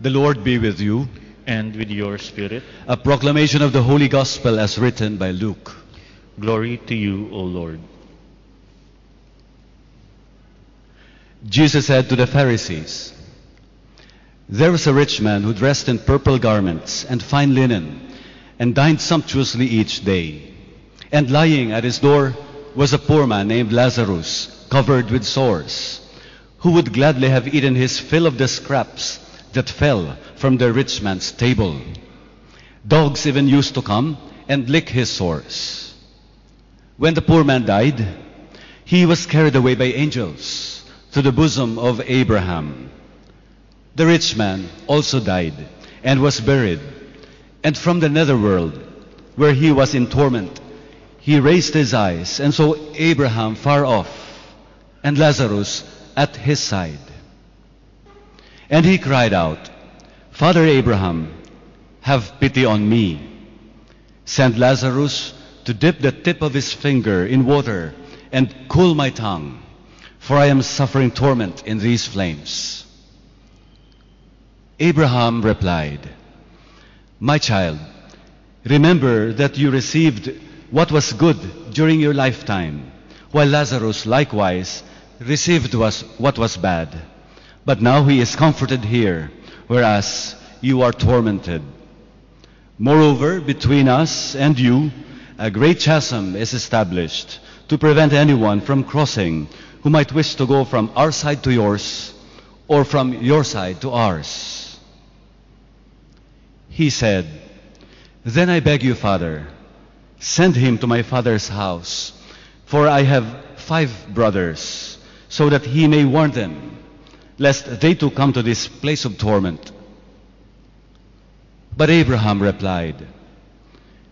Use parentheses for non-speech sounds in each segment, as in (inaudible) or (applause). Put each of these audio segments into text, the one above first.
The Lord be with you. and with your spirit. A proclamation of the Holy Gospel as written by Luke. Glory to you, O Lord. Jesus said to the Pharisees, There was a rich man who dressed in purple garments and fine linen and dined sumptuously each day. And lying at his door was a poor man named Lazarus, covered with sores, who would gladly have eaten his fill of the scraps that fell from the rich man's table. Dogs even used to come and lick his sores. When the poor man died, he was carried away by angels to the bosom of Abraham. The rich man also died and was buried. And from the netherworld, where he was in torment, he raised his eyes and saw Abraham far off and Lazarus at his side. And he cried out, Father Abraham, have pity on me. Send Lazarus to dip the tip of his finger in water and cool my tongue, for I am suffering torment in these flames. Abraham replied, My child, remember that you received what was good during your lifetime, while Lazarus likewise received was what was bad. But now he is comforted here, whereas you are tormented. Moreover, between us and you, a great chasm is established to prevent anyone from crossing who might wish to go from our side to yours or from your side to ours. He said, Then I beg you, Father, send him to my father's house, for I have five brothers, so that he may warn them, lest they too come to this place of torment. But Abraham replied,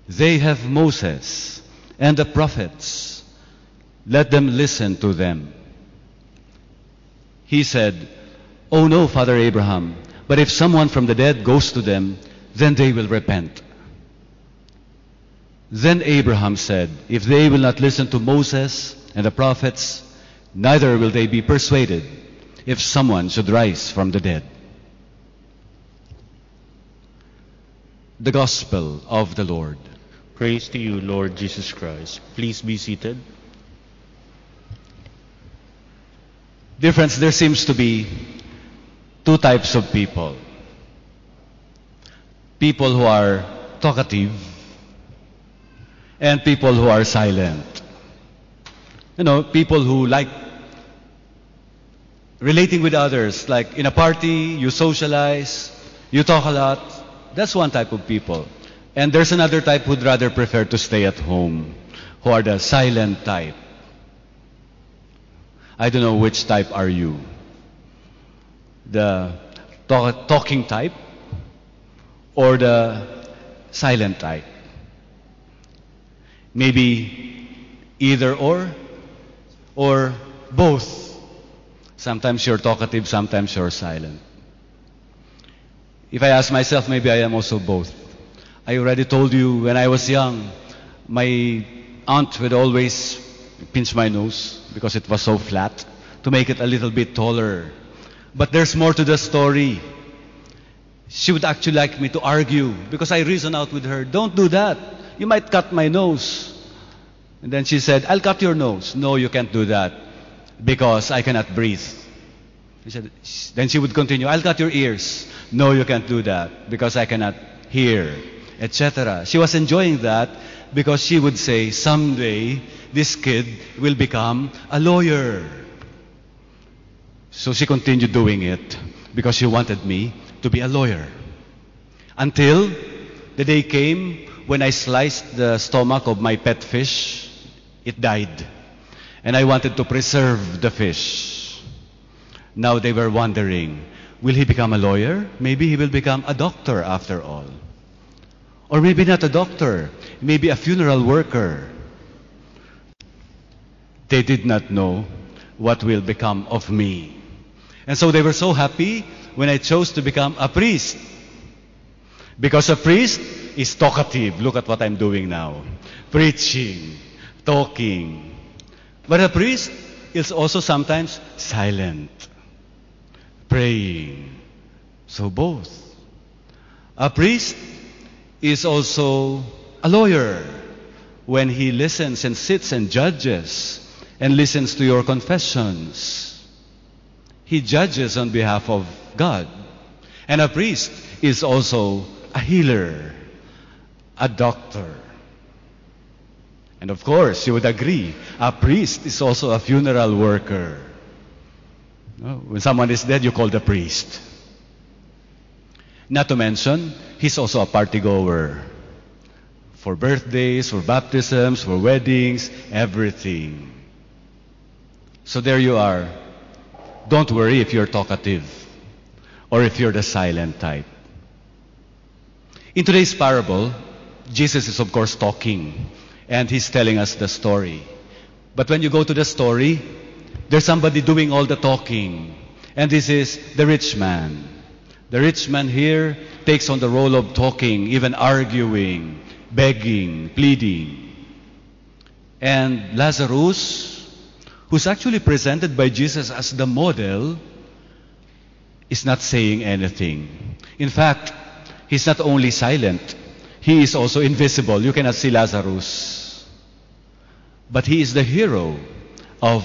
They have Moses and the prophets. Let them listen to them. He said, Oh no, Father Abraham, but if someone from the dead goes to them, then they will repent. Then Abraham said, If they will not listen to Moses and the prophets, neither will they be persuaded if someone should rise from the dead. The Gospel of the Lord. Praise to you, Lord Jesus Christ. Please be seated. Dear friends, there seems to be two types of people. People who are talkative and people who are silent. You know, people who like relating with others. Like in a party, you socialize, you talk a lot. That's one type of people. And there's another type who'd rather prefer to stay at home, who are the silent type. I don't know which type are you. The talk, talking type or the silent type. Maybe either or or both. Sometimes you're talkative, sometimes you're silent. If I ask myself, maybe I am also both. I already told you when I was young, my aunt would always pinch my nose because it was so flat to make it a little bit taller. But there's more to the story. She would actually like me to argue because I reason out with her, don't do that. You might cut my nose. And then she said, I'll cut your nose. No, you can't do that because I cannot breathe. She said, then she would continue, I'll cut your ears. No, you can't do that because I cannot hear, etc. She was enjoying that because she would say, someday this kid will become a lawyer. So she continued doing it because she wanted me to be a lawyer. Until the day came when I sliced the stomach of my pet fish, it died. And I wanted to preserve the fish. Now they were wondering, will he become a lawyer? Maybe he will become a doctor after all. Or maybe not a doctor, maybe a funeral worker. They did not know what will become of me. And so they were so happy when I chose to become a priest. Because a priest is talkative. Look at what I'm doing now. Preaching, talking. But a priest is also sometimes silent, praying, So both. A priest is also a lawyer when he listens and sits and judges and listens to your confessions. He judges on behalf of God. And a priest is also a healer, a doctor. And of course, you would agree, a priest is also a funeral worker. When someone is dead, you call the priest. Not to mention, he's also a party goer. For birthdays, for baptisms, for weddings, everything. So there you are. Don't worry if you're talkative or if you're the silent type. In today's parable, Jesus is of course talking and he's telling us the story. But when you go to the story, there's somebody doing all the talking. And this is the rich man. The rich man here takes on the role of talking, even arguing, begging, pleading. And Lazarus, who's actually presented by Jesus as the model, is not saying anything. In fact, he's not only silent, he is also invisible. You cannot see Lazarus. But he is the hero of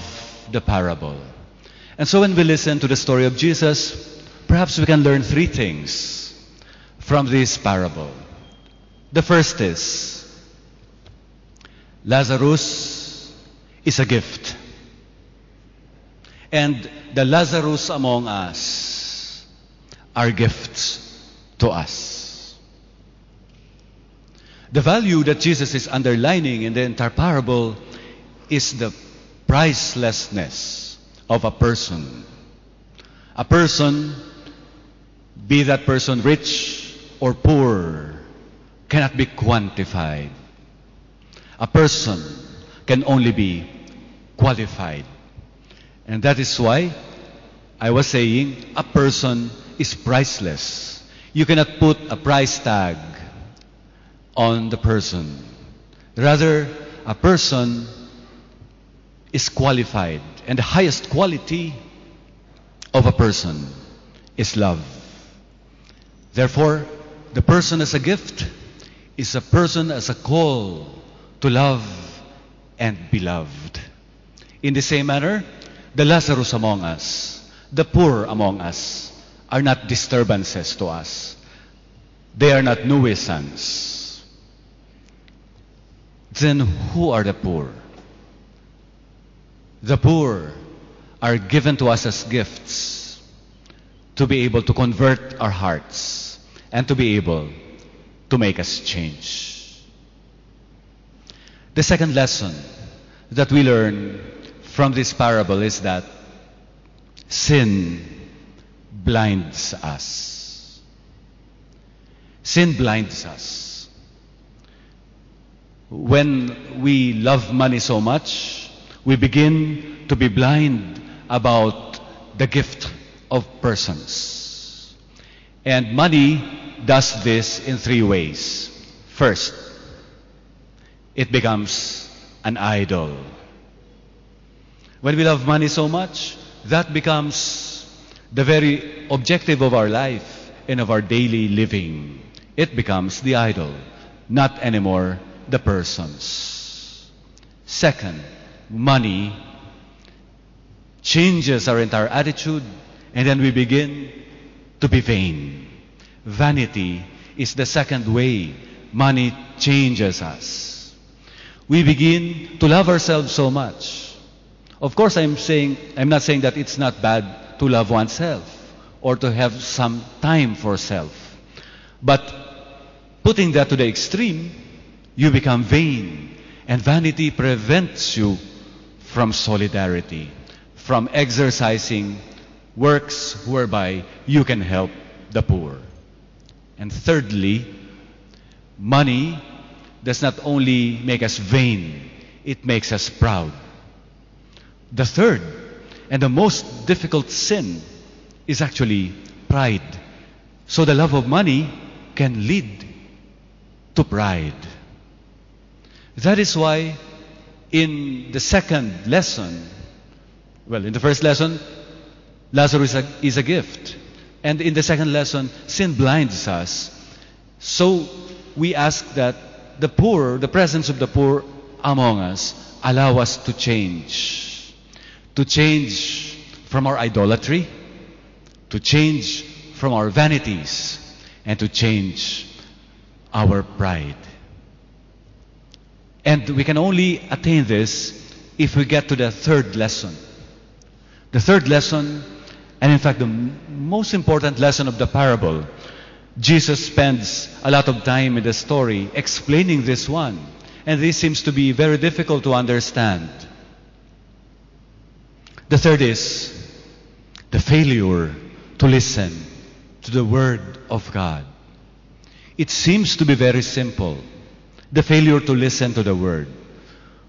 the parable. And so when we listen to the story of Jesus, perhaps we can learn three things from this parable. The first is Lazarus is a gift. And the Lazarus among us are gifts to us. The value that Jesus is underlining in the entire parable is the pricelessness of a person. A person, be that person rich or poor, cannot be quantified. A person can only be qualified. And that is why I was saying a person is priceless. You cannot put a price tag on the person. Rather, a person is qualified. And the highest quality of a person is love. Therefore, the person as a gift is a person as a call to love and be loved. In the same manner, the Lazarus among us, the poor among us, are not disturbances to us. They are not nuisance. Then who are the poor? The poor are given to us as gifts to be able to convert our hearts and to be able to make us change. The second lesson that we learn from this parable is that sin blinds us. Sin blinds us. When we love money so much, we begin to be blind about the gift of persons. And money does this in three ways. First, it becomes an idol. When we love money so much, that becomes the very objective of our life and of our daily living. It becomes the idol, not anymore the persons. Second, money changes our entire attitude and then we begin to be vain. Vanity is the second way money changes us. We begin to love ourselves so much. Of course, I'm saying, I'm not saying that it's not bad to love oneself or to have some time for self. But putting that to the extreme, you become vain. And vanity prevents you from solidarity, from exercising works whereby you can help the poor. And thirdly, money does not only make us vain, it makes us proud. The third and the most difficult sin is actually pride. So the love of money can lead to pride. That is why in the second lesson, well, in the first lesson, Lazarus is a, is a gift. And in the second lesson, sin blinds us. So we ask that the poor, the presence of the poor among us, allow us to change. To change from our idolatry, to change from our vanities, and to change our pride. And we can only attain this if we get to the third lesson. The third lesson, and in fact the most important lesson of the parable, Jesus spends a lot of time in the story explaining this one. And this seems to be very difficult to understand. The third is the failure to listen to the Word of God. It seems to be very simple. The failure to listen to the Word.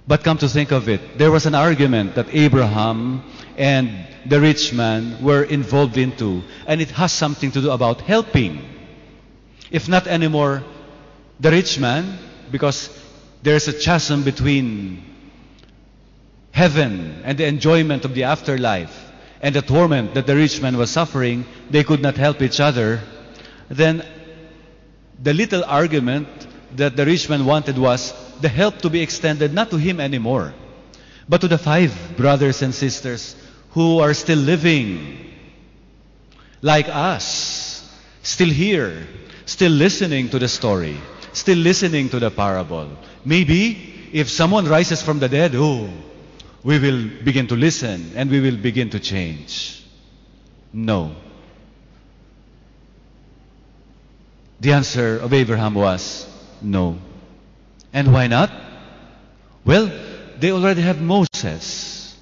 But come to think of it, there was an argument that Abraham and the rich man were involved into, and it has something to do about helping. If not anymore the rich man, because there's a chasm between heaven and the enjoyment of the afterlife and the torment that the rich man was suffering, they could not help each other, then the little argument that the rich man wanted was the help to be extended not to him anymore, but to the five brothers and sisters who are still living like us, still here, still listening to the story, still listening to the parable. Maybe if someone rises from the dead, oh, we will begin to listen and we will begin to change. No. The answer of Abraham was no. And why not? Well, they already have Moses.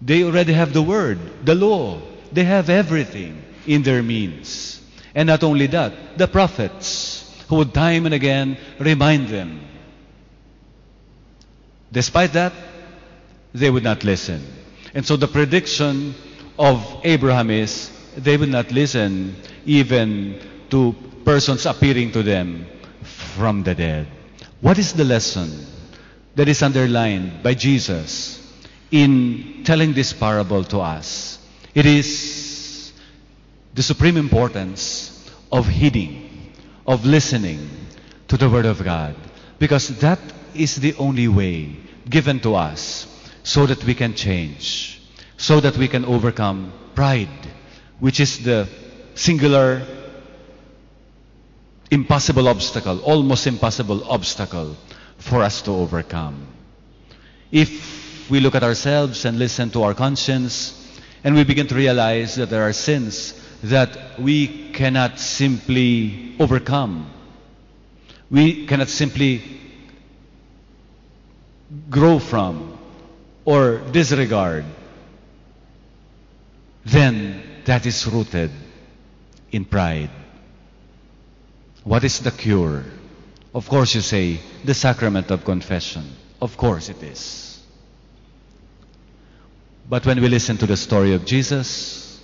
They already have the Word, the law. They have everything in their means. And not only that, the prophets who would time and again remind them. Despite that, they would not listen. And so the prediction of Abraham is they would not listen even to persons appearing to them from the dead. What is the lesson that is underlined by Jesus in telling this parable to us? It is the supreme importance of heeding, of listening to the Word of God. Because that is the only way given to us so that we can change, so that we can overcome pride, which is the singular impossible obstacle, almost impossible obstacle for us to overcome. If we look at ourselves and listen to our conscience, and we begin to realize that there are sins that we cannot simply overcome, we cannot simply grow from or disregard, then that is rooted in pride. What is the cure? Of course, you say, the sacrament of confession. Of course it is. But when we listen to the story of Jesus,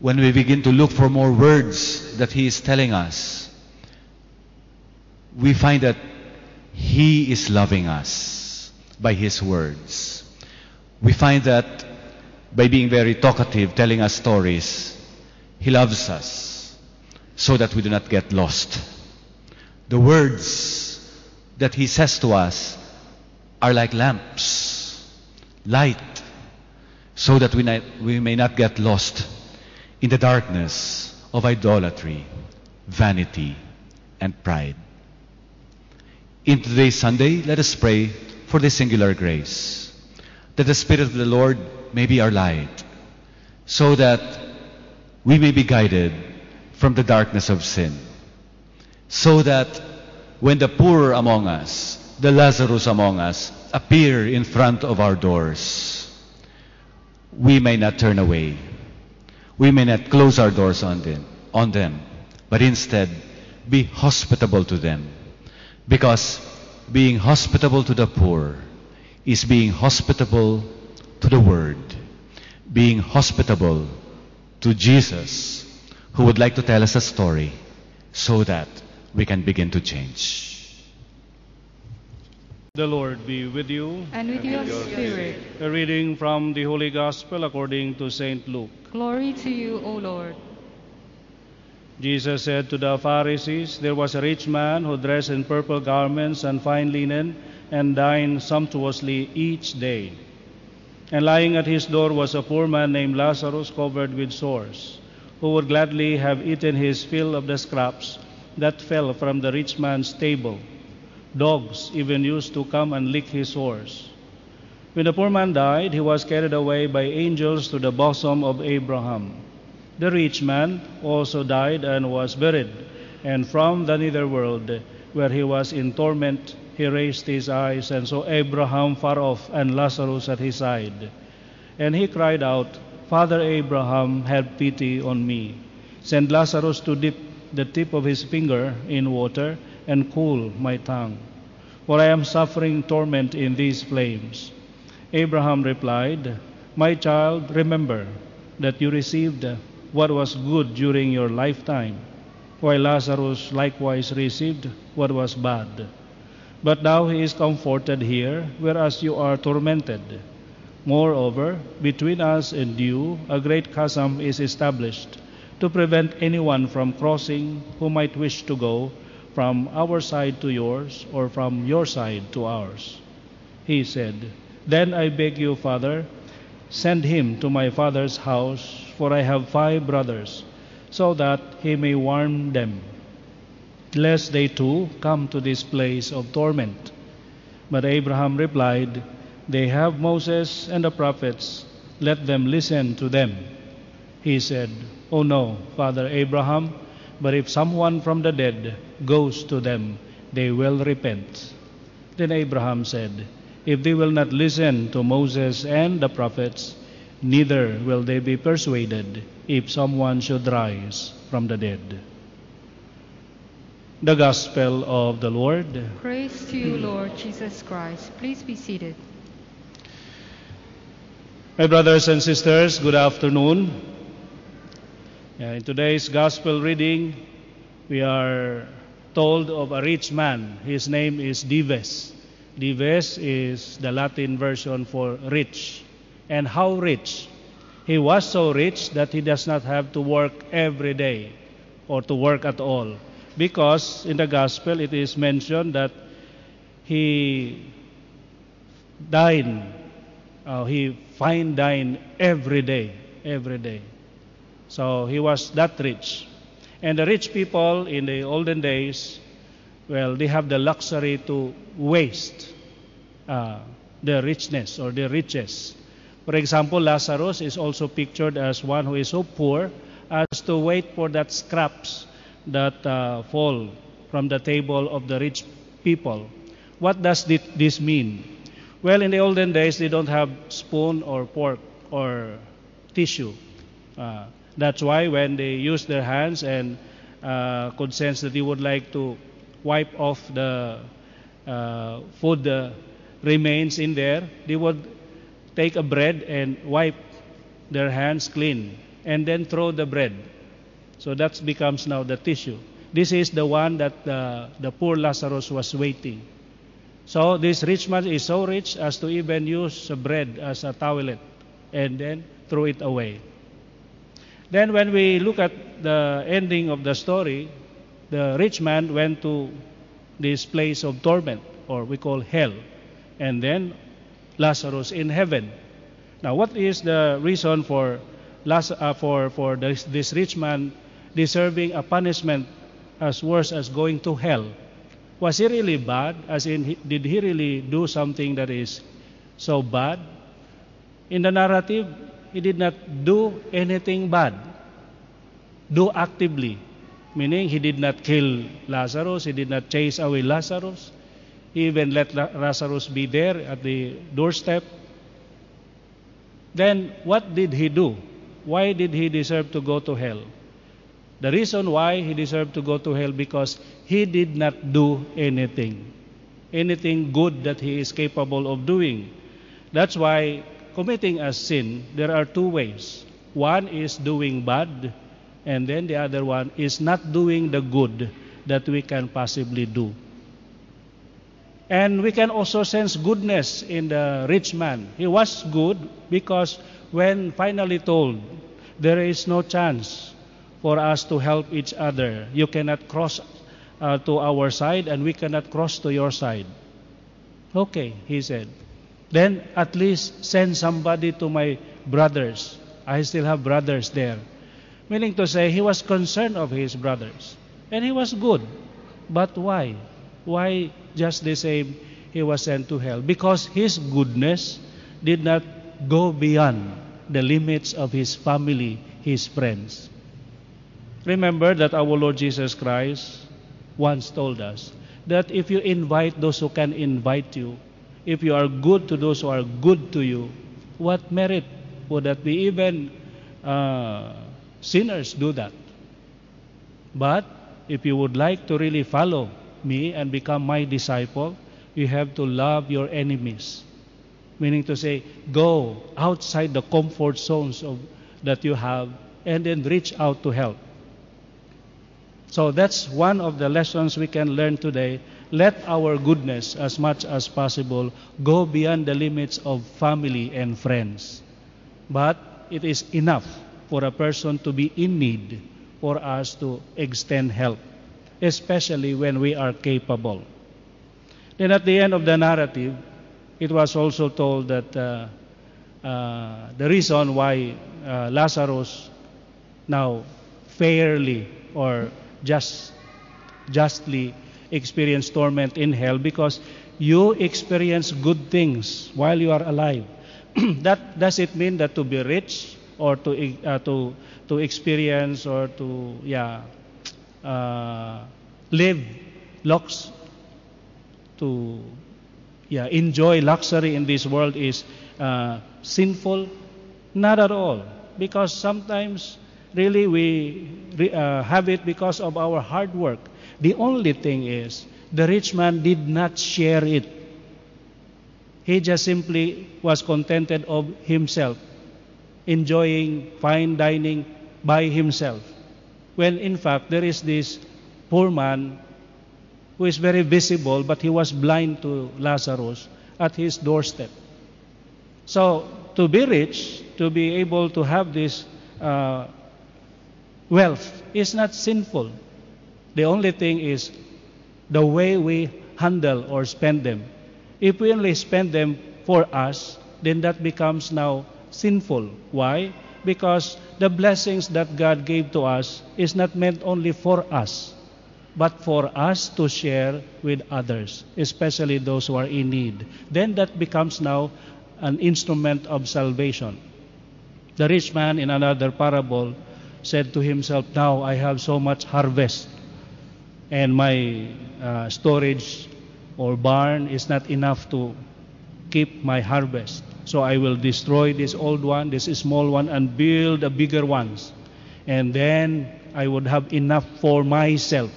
when we begin to look for more words that He is telling us, we find that He is loving us by His words. We find that by being very talkative, telling us stories, He loves us so that we do not get lost. The words that He says to us are like lamps, light, so that we, not, we may not get lost in the darkness of idolatry, vanity, and pride. In today's Sunday, let us pray for this singular grace, that the Spirit of the Lord may be our light, so that we may be guided from the darkness of sin, so that when the poor among us, the Lazarus among us, appear in front of our doors, we may not turn away. We may not close our doors on them, on them, but instead be hospitable to them. Because being hospitable to the poor is being hospitable to the Word, being hospitable to Jesus, who would like to tell us a story so that we can begin to change. The Lord be with you. and with your spirit. A reading from the Holy Gospel according to St. Luke. Glory to you, O Lord. Jesus said to the Pharisees, There was a rich man who dressed in purple garments and fine linen and dined sumptuously each day. And lying at his door was a poor man named Lazarus covered with sores, who would gladly have eaten his fill of the scraps that fell from the rich man's table. Dogs even used to come and lick his sores. When the poor man died, he was carried away by angels to the bosom of Abraham. The rich man also died and was buried, and from the netherworld, where he was in torment, he raised his eyes and saw Abraham far off and Lazarus at his side. And he cried out, Father Abraham, have pity on me. Send Lazarus to dip the tip of his finger in water and cool my tongue, for I am suffering torment in these flames. Abraham replied, My child, remember that you received what was good during your lifetime, while Lazarus likewise received what was bad. But now he is comforted here, whereas you are tormented. Moreover, between us and you a great chasm is established to prevent anyone from crossing who might wish to go from our side to yours or from your side to ours. He said, Then I beg you, Father, send him to my father's house, for I have five brothers, so that he may warn them, lest they too come to this place of torment. But Abraham replied, They have Moses and the prophets, let them listen to them. He said, Oh no, Father Abraham, but if someone from the dead goes to them, they will repent. Then Abraham said, If they will not listen to Moses and the prophets, neither will they be persuaded if someone should rise from the dead. The Gospel of the Lord. Praise to you, Lord Jesus Christ. Please be seated. My brothers and sisters, good afternoon. In today's Gospel reading, we are told of a rich man. His name is Dives. Dives is the Latin version for rich. And how rich? He was so rich that he does not have to work every day or to work at all. Because in the Gospel it is mentioned that he dined, uh, he fine dine every day, every day. So he was that rich. And the rich people in the olden days, well, they have the luxury to waste uh, the richness or the riches. For example, Lazarus is also pictured as one who is so poor as to wait for that scraps that uh, fall from the table of the rich people. What does this mean? Well, in the olden days, they don't have spoon or fork or tissue. Uh, that's why when they use their hands and uh, could sense that they would like to wipe off the uh, food uh, remains in there, they would take a bread and wipe their hands clean and then throw the bread. So that becomes now the tissue. This is the one that the, the poor Lazarus was waiting. So this rich man is so rich as to even use bread as a toilet and then throw it away. Then when we look at the ending of the story, the rich man went to this place of torment, or we call hell, and then Lazarus in heaven. Now, what is the reason for uh, for for this, this rich man deserving a punishment as worse as going to hell? Was he really bad? As in, did he really do something that is so bad? In the narrative, he did not do anything bad. Do actively. Meaning, he did not kill Lazarus, he did not chase away Lazarus. He even let Lazarus be there at the doorstep. Then, what did he do? Why did he deserve to go to hell? The reason why he deserved to go to hell because he did not do anything. Anything good that he is capable of doing. That's why committing a sin, there are two ways. One is doing bad, and then the other one is not doing the good that we can possibly do. And we can also sense goodness in the rich man. He was good because when finally told, there is no chance for us to help each other. You cannot cross uh, to our side, and we cannot cross to your side. Okay, he said. Then at least send somebody to my brothers. I still have brothers there. Meaning to say, he was concerned of his brothers. And he was good. But why? Why just the same he was sent to hell? Because his goodness did not go beyond the limits of his family, his friends. Remember that our Lord Jesus Christ once told us that if you invite those who can invite you, if you are good to those who are good to you, what merit would that be? Even uh, sinners do that. But if you would like to really follow me and become my disciple, you have to love your enemies. Meaning to say, go outside the comfort zones of, that you have and then reach out to help. So that's one of the lessons we can learn today. Let our goodness, as much as possible, go beyond the limits of family and friends. But it is enough for a person to be in need for us to extend help, especially when we are capable. Then at the end of the narrative, it was also told that uh, uh, the reason why uh, Lazarus now fairly or just justly experience torment in hell because you experience good things while you are alive. (clears throat) that does it mean that to be rich or to uh, to to experience or to yeah uh, live lux to yeah enjoy luxury in this world is uh, sinful not at all because sometimes really we uh, have it because of our hard work the only thing is the rich man did not share it he just simply was contented of himself enjoying fine dining by himself. When in fact there is this poor man who is very visible, but he was blind to Lazarus at his doorstep. So to be rich, to be able to have this uh, wealth is not sinful. The only thing is the way we handle or spend them. If we only spend them for us, then that becomes now sinful. Why? Because the blessings that God gave to us is not meant only for us, but for us to share with others, especially those who are in need. Then that becomes now an instrument of salvation. The rich man in another parable said to himself, Now I have so much harvest, and my uh, storage or barn is not enough to keep my harvest. So I will destroy this old one, this small one, and build a bigger ones. And then I would have enough for myself.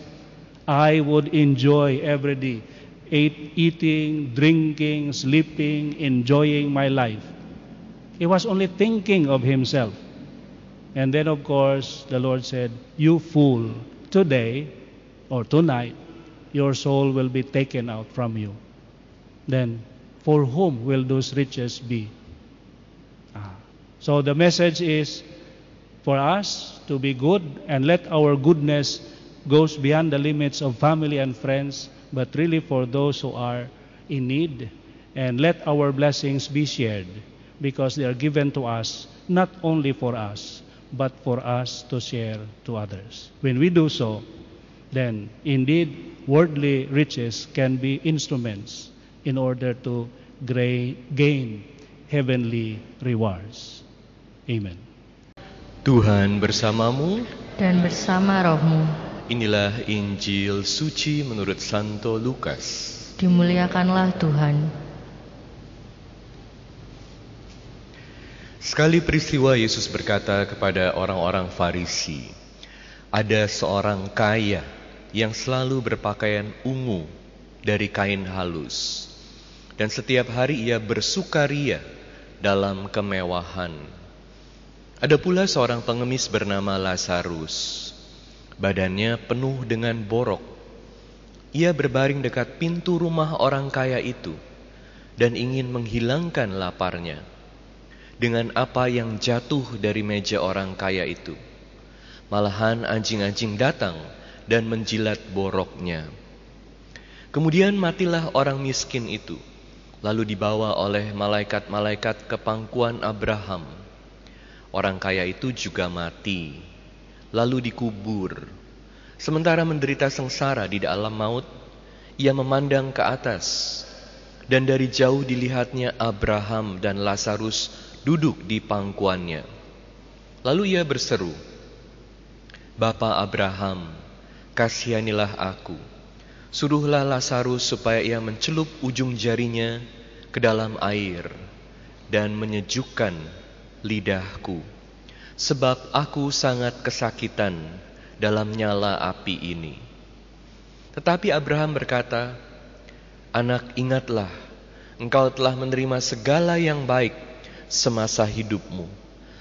I would enjoy every day. Eat, eating, drinking, sleeping, enjoying my life. He was only thinking of himself. And then, of course, the Lord said, You fool, today or tonight, your soul will be taken out from you. Then for whom will those riches be? Ah. So the message is for us to be good and let our goodness goes beyond the limits of family and friends, but really for those who are in need. And let our blessings be shared because they are given to us not only for us, but for us to share to others. When we do so, then indeed worldly riches can be instruments in order to gain heavenly rewards. Amen. Tuhan bersamamu dan bersama rohmu. Inilah Injil suci menurut Santo Lukas. Dimuliakanlah Tuhan. Sekali peristiwa Yesus berkata kepada orang-orang Farisi, "Ada seorang kaya yang selalu berpakaian ungu dari kain halus, dan setiap hari ia bersukaria dalam kemewahan. Ada pula seorang pengemis bernama Lazarus, badannya penuh dengan borok. ia berbaring dekat pintu rumah orang kaya itu dan ingin menghilangkan laparnya dengan apa yang jatuh dari meja orang kaya itu. Malahan anjing-anjing datang dan menjilat boroknya. Kemudian matilah orang miskin itu, lalu dibawa oleh malaikat-malaikat ke pangkuan Abraham. Orang kaya itu juga mati, lalu dikubur. Sementara menderita sengsara di dalam maut, ia memandang ke atas, dan dari jauh dilihatnya Abraham dan Lazarus duduk di pangkuannya. Lalu ia berseru, Bapa Abraham, kasihanilah aku. Suruhlah Lazarus supaya ia mencelup ujung jarinya ke dalam air dan menyejukkan lidahku. Sebab aku sangat kesakitan dalam nyala api ini. Tetapi Abraham berkata, Anak ingatlah, engkau telah menerima segala yang baik semasa hidupmu,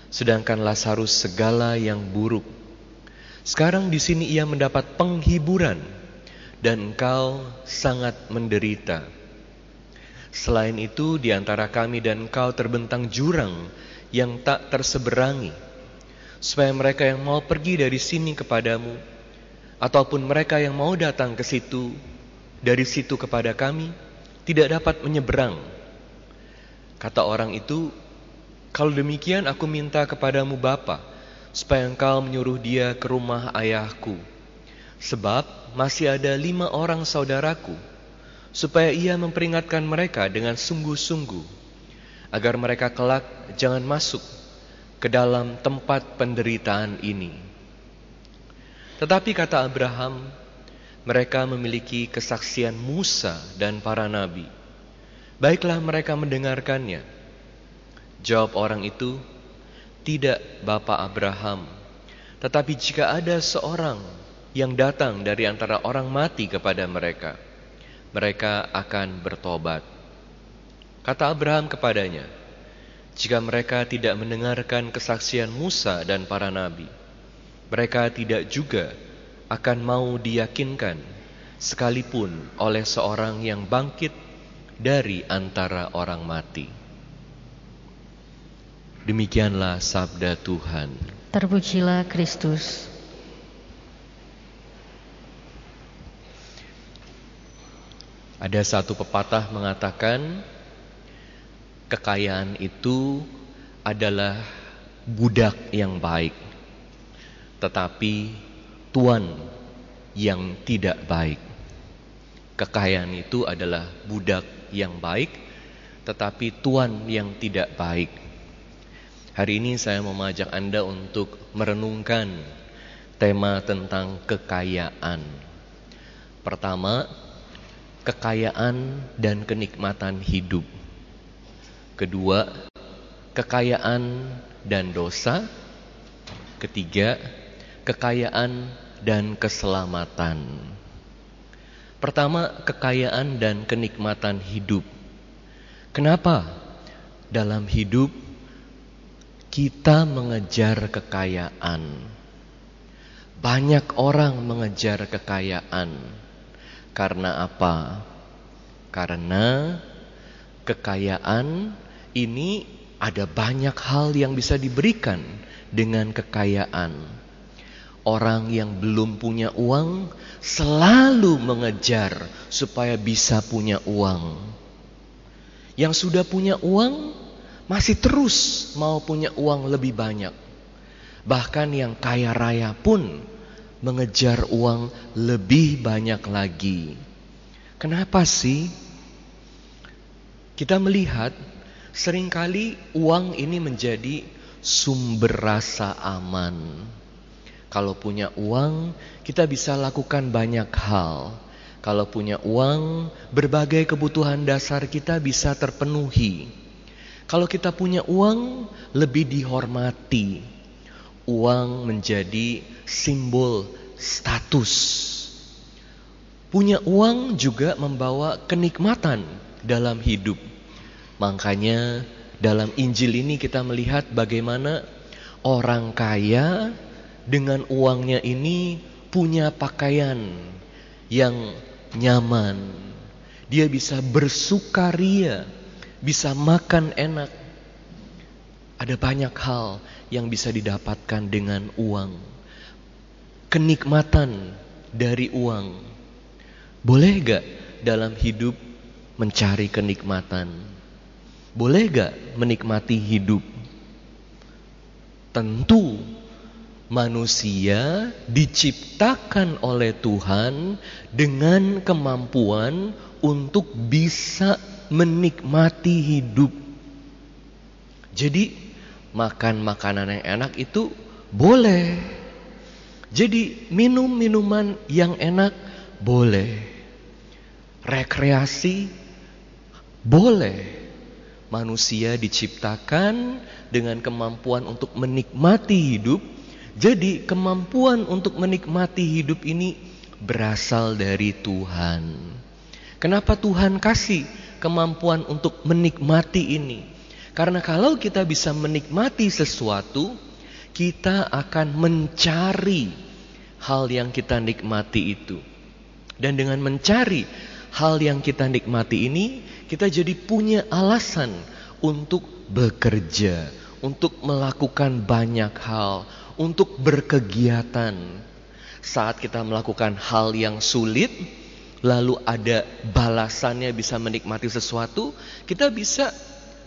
sedangkan Lazarus segala yang buruk. Sekarang di sini ia mendapat penghiburan, dan engkau sangat menderita. Selain itu, di antara kami dan engkau terbentang jurang yang tak terseberangi supaya mereka yang mau pergi dari sini kepadamu, ataupun mereka yang mau datang ke situ, dari situ kepada kami, tidak dapat menyeberang. Kata orang itu, kalau demikian aku minta kepadamu Bapa, supaya engkau menyuruh dia ke rumah ayahku. Sebab masih ada lima orang saudaraku, supaya ia memperingatkan mereka dengan sungguh-sungguh, agar mereka kelak jangan masuk ke dalam tempat penderitaan ini. Tetapi kata Abraham, mereka memiliki kesaksian Musa dan para nabi. Baiklah mereka mendengarkannya. Jawab orang itu, tidak Bapak Abraham. Tetapi jika ada seorang yang datang dari antara orang mati kepada mereka, mereka akan bertobat. Kata Abraham kepadanya, jika mereka tidak mendengarkan kesaksian Musa dan para nabi, mereka tidak juga akan mau diyakinkan sekalipun oleh seorang yang bangkit dari antara orang mati. Demikianlah sabda Tuhan. Terpujilah Kristus. Ada satu pepatah mengatakan kekayaan itu adalah budak yang baik, tetapi tuan yang tidak baik. Kekayaan itu adalah budak yang baik, tetapi tuan yang tidak baik. Hari ini saya mau mengajak Anda untuk merenungkan tema tentang kekayaan. Pertama, kekayaan dan kenikmatan hidup. Kedua, kekayaan dan dosa. Ketiga, kekayaan dan keselamatan. Pertama, kekayaan dan kenikmatan hidup. Kenapa dalam hidup kita mengejar kekayaan? Banyak orang mengejar kekayaan. Karena apa? Karena kekayaan ini ada banyak hal yang bisa diberikan dengan kekayaan. Orang yang belum punya uang selalu mengejar supaya bisa punya uang. Yang sudah punya uang masih terus mau punya uang lebih banyak. Bahkan yang kaya raya pun mengejar uang lebih banyak lagi. Kenapa sih? Kita melihat Seringkali uang ini menjadi sumber rasa aman. Kalau punya uang, kita bisa lakukan banyak hal. Kalau punya uang, berbagai kebutuhan dasar kita bisa terpenuhi. Kalau kita punya uang, lebih dihormati. Uang menjadi simbol status. Punya uang juga membawa kenikmatan dalam hidup. Makanya dalam Injil ini kita melihat bagaimana orang kaya dengan uangnya ini punya pakaian yang nyaman. Dia bisa bersukaria, bisa makan enak. Ada banyak hal yang bisa didapatkan dengan uang. Kenikmatan dari uang. Boleh gak dalam hidup mencari kenikmatan? Boleh gak menikmati hidup? Tentu manusia diciptakan oleh Tuhan dengan kemampuan untuk bisa menikmati hidup. Jadi, makan makanan yang enak itu boleh. Jadi, minum minuman yang enak boleh. Rekreasi boleh. Manusia diciptakan dengan kemampuan untuk menikmati hidup jadi kemampuan untuk menikmati hidup ini berasal dari Tuhan. Kenapa Tuhan kasih kemampuan untuk menikmati ini? Karena kalau kita bisa menikmati sesuatu, kita akan mencari hal yang kita nikmati itu. Dan dengan mencari hal yang kita nikmati ini, kita jadi punya alasan untuk bekerja, untuk melakukan banyak hal, untuk berkegiatan. Saat kita melakukan hal yang sulit, lalu ada balasannya bisa menikmati sesuatu, kita bisa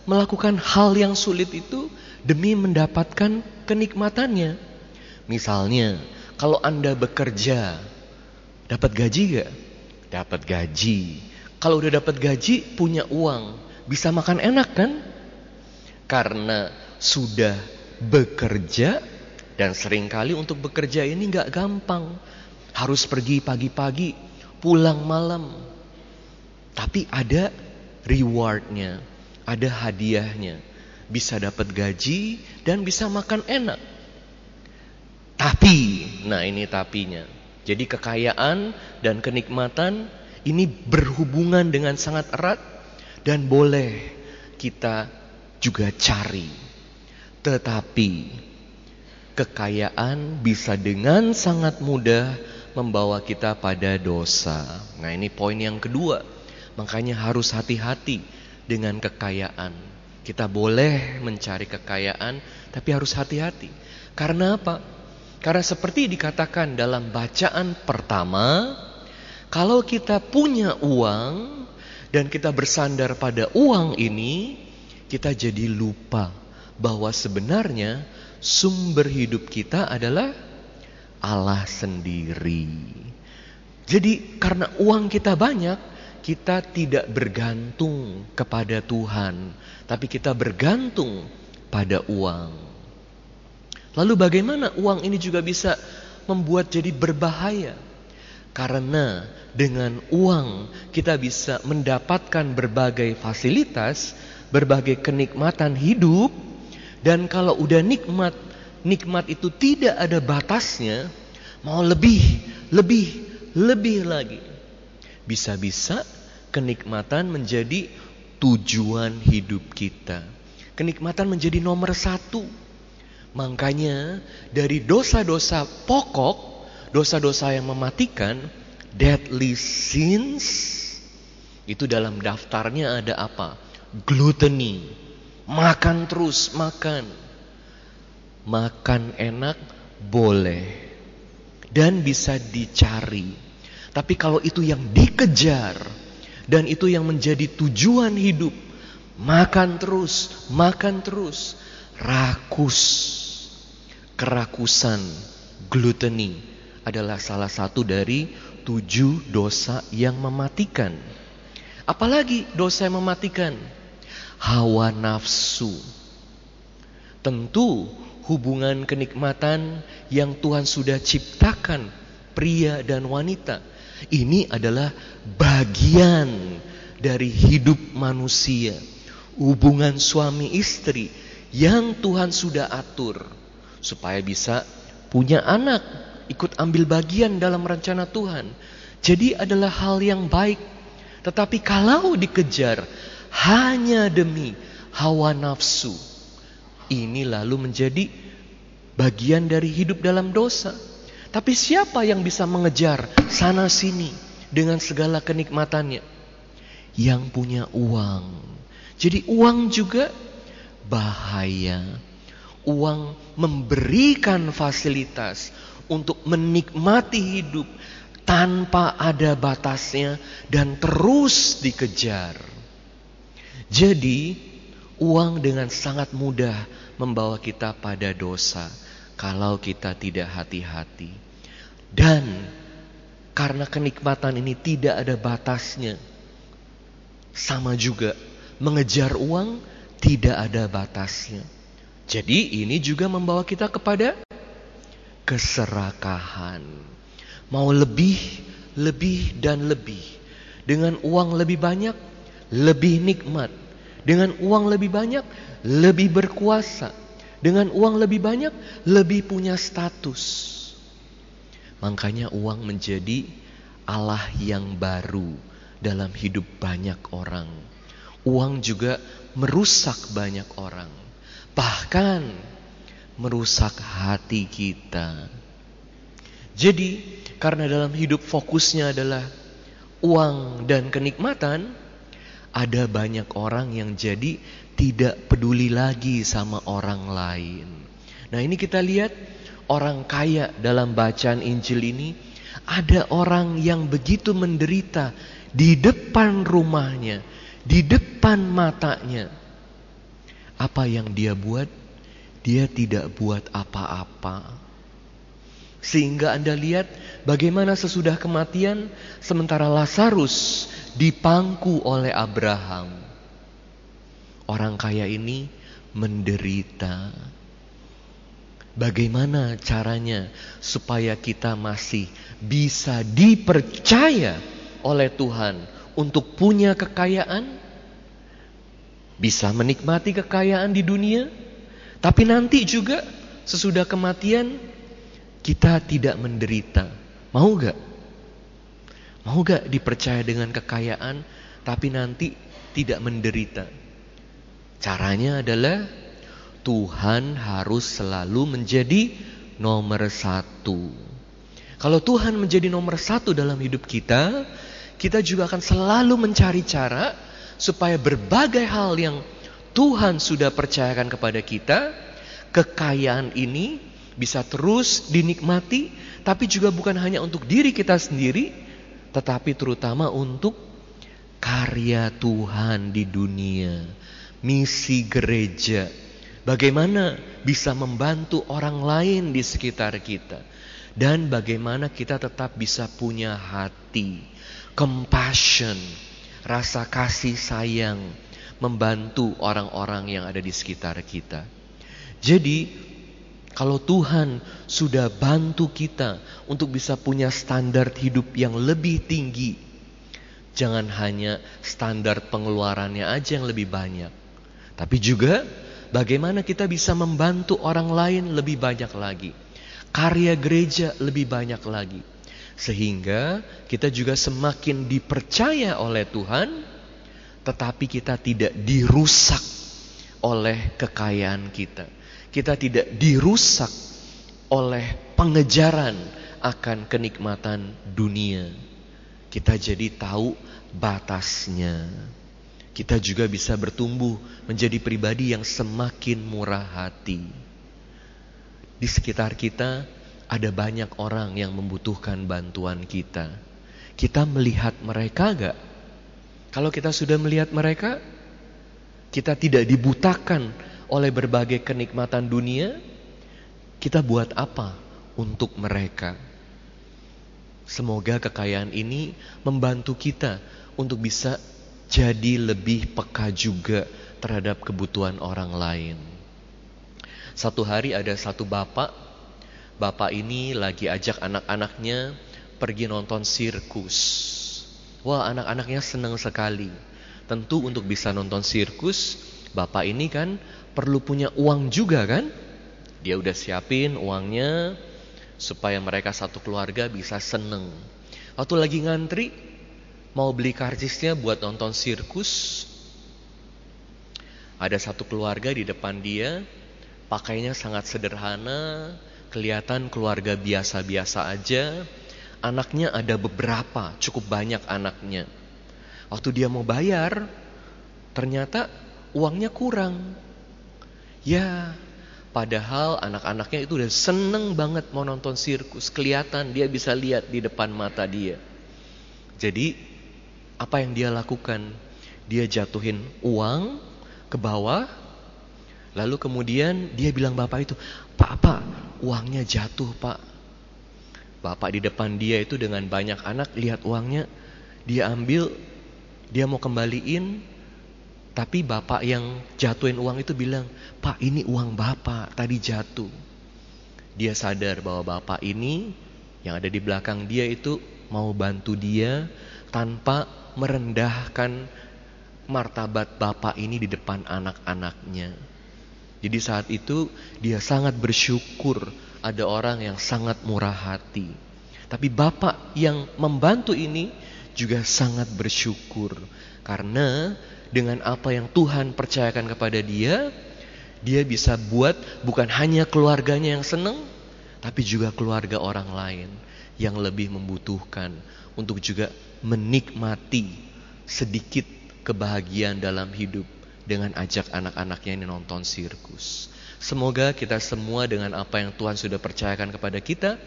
melakukan hal yang sulit itu demi mendapatkan kenikmatannya. Misalnya, kalau Anda bekerja, dapat gaji gak? Dapat gaji. Kalau udah dapat gaji, punya uang, bisa makan enak kan? Karena sudah bekerja, dan sering kali untuk bekerja ini nggak gampang. Harus pergi pagi-pagi, pulang malam. Tapi ada rewardnya, ada hadiahnya. Bisa dapat gaji dan bisa makan enak. Tapi, nah ini tapinya. Jadi kekayaan dan kenikmatan ini berhubungan dengan sangat erat dan boleh kita juga cari. Tetapi kekayaan bisa dengan sangat mudah membawa kita pada dosa. Nah, ini poin yang kedua. Makanya harus hati-hati dengan kekayaan. Kita boleh mencari kekayaan, tapi harus hati-hati. Karena apa? Karena seperti dikatakan dalam bacaan pertama, kalau kita punya uang dan kita bersandar pada uang ini, kita jadi lupa bahwa sebenarnya sumber hidup kita adalah Allah sendiri. Jadi karena uang kita banyak, kita tidak bergantung kepada Tuhan, tapi kita bergantung pada uang. Lalu bagaimana uang ini juga bisa membuat jadi berbahaya? Karena dengan uang kita bisa mendapatkan berbagai fasilitas, berbagai kenikmatan hidup, dan kalau udah nikmat, nikmat itu tidak ada batasnya, mau lebih, lebih, lebih lagi. Bisa-bisa kenikmatan menjadi tujuan hidup kita. Kenikmatan menjadi nomor satu. Makanya dari dosa-dosa pokok, dosa-dosa yang mematikan, deadly sins, itu dalam daftarnya ada apa? Gluttony, Makan terus, makan. Makan enak boleh. Dan bisa dicari. Tapi kalau itu yang dikejar. Dan itu yang menjadi tujuan hidup. Makan terus, makan terus. Rakus. Kerakusan, gluttony adalah salah satu dari tujuh dosa yang mematikan. Apalagi dosa yang mematikan? hawa nafsu. Tentu hubungan kenikmatan yang Tuhan sudah ciptakan pria dan wanita. Ini adalah bagian dari hidup manusia. Hubungan suami istri yang Tuhan sudah atur supaya bisa punya anak, ikut ambil bagian dalam rencana Tuhan. Jadi adalah hal yang baik. Tetapi kalau dikejar hanya demi hawa nafsu. Ini lalu menjadi bagian dari hidup dalam dosa. Tapi siapa yang bisa mengejar sana sini dengan segala kenikmatannya. Yang punya uang. Jadi uang juga bahaya. Uang memberikan fasilitas untuk menikmati hidup tanpa ada batasnya dan terus dikejar. Jadi, uang dengan sangat mudah membawa kita pada dosa kalau kita tidak hati-hati. Dan karena kenikmatan ini tidak ada batasnya. Sama juga mengejar uang tidak ada batasnya. Jadi ini juga membawa kita kepada keserakahan. Mau lebih, lebih dan lebih. Dengan uang lebih banyak, lebih nikmat. Dengan uang lebih banyak, lebih berkuasa. Dengan uang lebih banyak, lebih punya status. Makanya uang menjadi Allah yang baru dalam hidup banyak orang. Uang juga merusak banyak orang. Bahkan merusak hati kita. Jadi, karena dalam hidup fokusnya adalah uang dan kenikmatan, ada banyak orang yang jadi tidak peduli lagi sama orang lain. Nah, ini kita lihat orang kaya dalam bacaan Injil ini, ada orang yang begitu menderita di depan rumahnya, di depan matanya. Apa yang dia buat? Dia tidak buat apa-apa. Sehingga Anda lihat bagaimana sesudah kematian sementara Lazarus dipangku oleh Abraham. Orang kaya ini menderita. Bagaimana caranya supaya kita masih bisa dipercaya oleh Tuhan untuk punya kekayaan? Bisa menikmati kekayaan di dunia, tapi nanti juga sesudah kematian kita tidak menderita. Mau gak? Mau gak dipercaya dengan kekayaan tapi nanti tidak menderita? Caranya adalah Tuhan harus selalu menjadi nomor satu. Kalau Tuhan menjadi nomor satu dalam hidup kita, kita juga akan selalu mencari cara supaya berbagai hal yang Tuhan sudah percayakan kepada kita, kekayaan ini bisa terus dinikmati, tapi juga bukan hanya untuk diri kita sendiri, tetapi terutama untuk karya Tuhan di dunia, misi gereja Bagaimana bisa membantu orang lain di sekitar kita. Dan bagaimana kita tetap bisa punya hati. Compassion. Rasa kasih sayang. Membantu orang-orang yang ada di sekitar kita. Jadi kalau Tuhan sudah bantu kita untuk bisa punya standar hidup yang lebih tinggi. Jangan hanya standar pengeluarannya aja yang lebih banyak. Tapi juga Bagaimana kita bisa membantu orang lain lebih banyak lagi. Karya gereja lebih banyak lagi. Sehingga kita juga semakin dipercaya oleh Tuhan. Tetapi kita tidak dirusak oleh kekayaan kita. Kita tidak dirusak oleh pengejaran akan kenikmatan dunia. Kita jadi tahu batasnya kita juga bisa bertumbuh menjadi pribadi yang semakin murah hati. Di sekitar kita ada banyak orang yang membutuhkan bantuan kita. Kita melihat mereka gak? Kalau kita sudah melihat mereka, kita tidak dibutakan oleh berbagai kenikmatan dunia, kita buat apa untuk mereka? Semoga kekayaan ini membantu kita untuk bisa jadi lebih peka juga terhadap kebutuhan orang lain. Satu hari ada satu bapak, bapak ini lagi ajak anak-anaknya pergi nonton sirkus. Wah anak-anaknya senang sekali. Tentu untuk bisa nonton sirkus, bapak ini kan perlu punya uang juga kan? Dia udah siapin uangnya supaya mereka satu keluarga bisa seneng. Waktu lagi ngantri, mau beli karcisnya buat nonton sirkus. Ada satu keluarga di depan dia, pakainya sangat sederhana, kelihatan keluarga biasa-biasa aja. anaknya ada beberapa, cukup banyak anaknya. Waktu dia mau bayar, ternyata uangnya kurang. Ya, padahal anak-anaknya itu udah seneng banget mau nonton sirkus. Kelihatan dia bisa lihat di depan mata dia. Jadi, apa yang dia lakukan? Dia jatuhin uang ke bawah, lalu kemudian dia bilang bapak itu, Pak, pak, uangnya jatuh pak. Bapak di depan dia itu dengan banyak anak lihat uangnya, dia ambil, dia mau kembaliin, tapi bapak yang jatuhin uang itu bilang, Pak ini uang bapak tadi jatuh. Dia sadar bahwa bapak ini yang ada di belakang dia itu mau bantu dia tanpa merendahkan martabat bapak ini di depan anak-anaknya. Jadi saat itu dia sangat bersyukur ada orang yang sangat murah hati. Tapi bapak yang membantu ini juga sangat bersyukur karena dengan apa yang Tuhan percayakan kepada dia, dia bisa buat bukan hanya keluarganya yang senang, tapi juga keluarga orang lain yang lebih membutuhkan untuk juga menikmati sedikit kebahagiaan dalam hidup dengan ajak anak-anaknya ini nonton sirkus. Semoga kita semua dengan apa yang Tuhan sudah percayakan kepada kita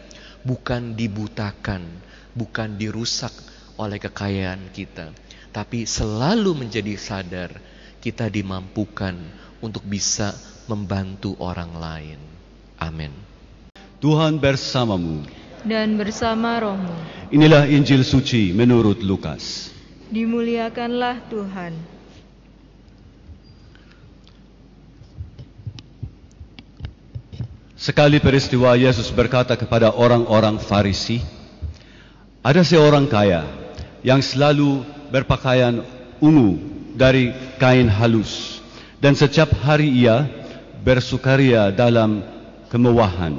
bukan dibutakan, bukan dirusak oleh kekayaan kita, tapi selalu menjadi sadar kita dimampukan untuk bisa membantu orang lain. Amin. Tuhan bersamamu. Dan bersama rohmu. Inilah Injil suci menurut Lukas. Dimuliakanlah Tuhan. Sekali peristiwa Yesus berkata kepada orang-orang Farisi, ada seorang kaya yang selalu berpakaian ungu dari kain halus dan setiap hari ia bersukaria dalam kemewahan.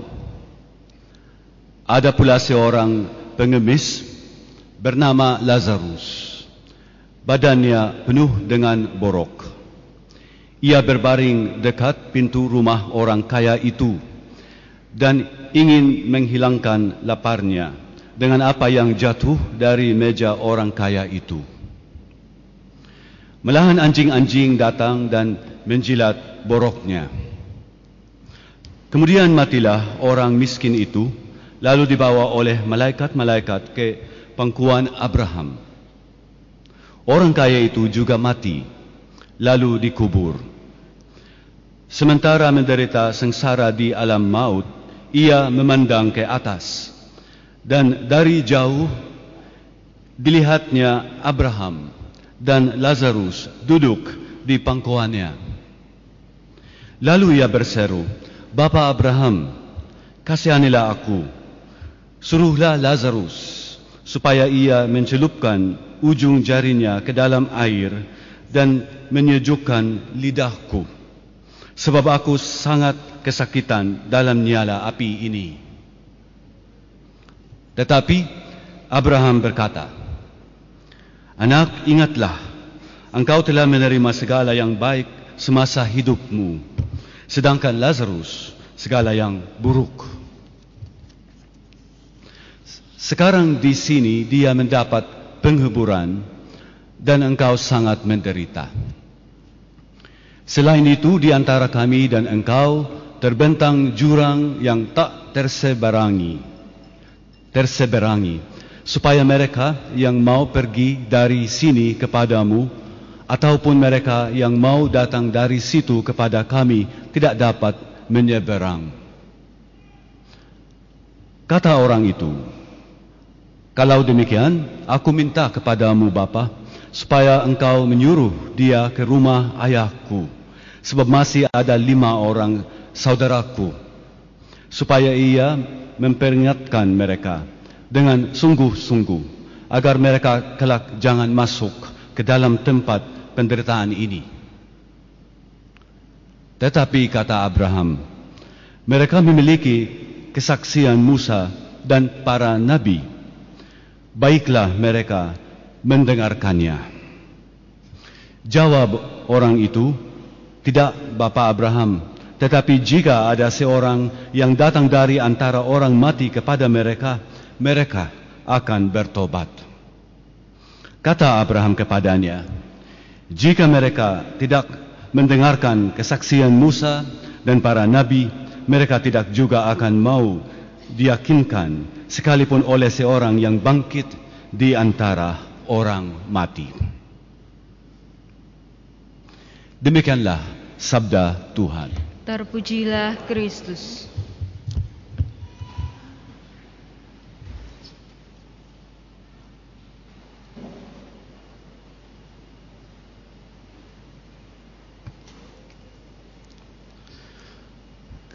Ada pula seorang pengemis bernama Lazarus. Badannya penuh dengan borok. Ia berbaring dekat pintu rumah orang kaya itu dan ingin menghilangkan laparnya dengan apa yang jatuh dari meja orang kaya itu. Melahan anjing-anjing datang dan menjilat boroknya. Kemudian matilah orang miskin itu, lalu dibawa oleh malaikat-malaikat ke pangkuan Abraham. Orang kaya itu juga mati, lalu dikubur. Sementara menderita sengsara di alam maut, ia memandang ke atas dan dari jauh dilihatnya Abraham dan Lazarus duduk di pangkuannya. Lalu ia berseru, Bapa Abraham, kasihanilah aku. Suruhlah Lazarus supaya ia mencelupkan ujung jarinya ke dalam air dan menyejukkan lidahku. Sebab aku sangat kesakitan dalam nyala api ini. Tetapi Abraham berkata, Anak, ingatlah, engkau telah menerima segala yang baik semasa hidupmu, sedangkan Lazarus segala yang buruk. Sekarang di sini dia mendapat penghiburan dan engkau sangat menderita. Selain itu di antara kami dan engkau terbentang jurang yang tak terseberangi terseberangi supaya mereka yang mau pergi dari sini kepadamu ataupun mereka yang mau datang dari situ kepada kami tidak dapat menyeberang. Kata orang itu kalau demikian aku minta kepadamu bapa supaya engkau menyuruh dia ke rumah ayahku sebab masih ada lima orang saudaraku supaya ia memperingatkan mereka dengan sungguh-sungguh agar mereka kelak jangan masuk ke dalam tempat penderitaan ini. Tetapi kata Abraham, mereka memiliki kesaksian Musa dan para nabi. Baiklah mereka mendengarkannya. Jawab orang itu, tidak Bapak Abraham, tetapi jika ada seorang yang datang dari antara orang mati kepada mereka, mereka akan bertobat. Kata Abraham kepadanya, jika mereka tidak mendengarkan kesaksian Musa dan para nabi, mereka tidak juga akan mau diyakinkan sekalipun oleh seorang yang bangkit di antara orang mati. Demikianlah sabda Tuhan. Terpujilah Kristus.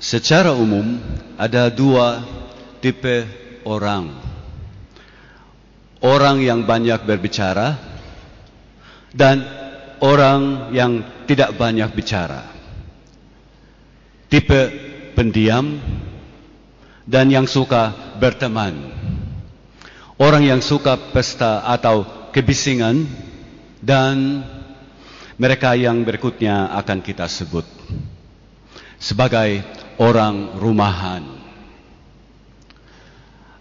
Secara umum ada dua tipe orang. Orang yang banyak berbicara dan orang yang tidak banyak bicara. Tipe pendiam dan yang suka berteman. Orang yang suka pesta atau kebisingan dan mereka yang berikutnya akan kita sebut sebagai orang rumahan.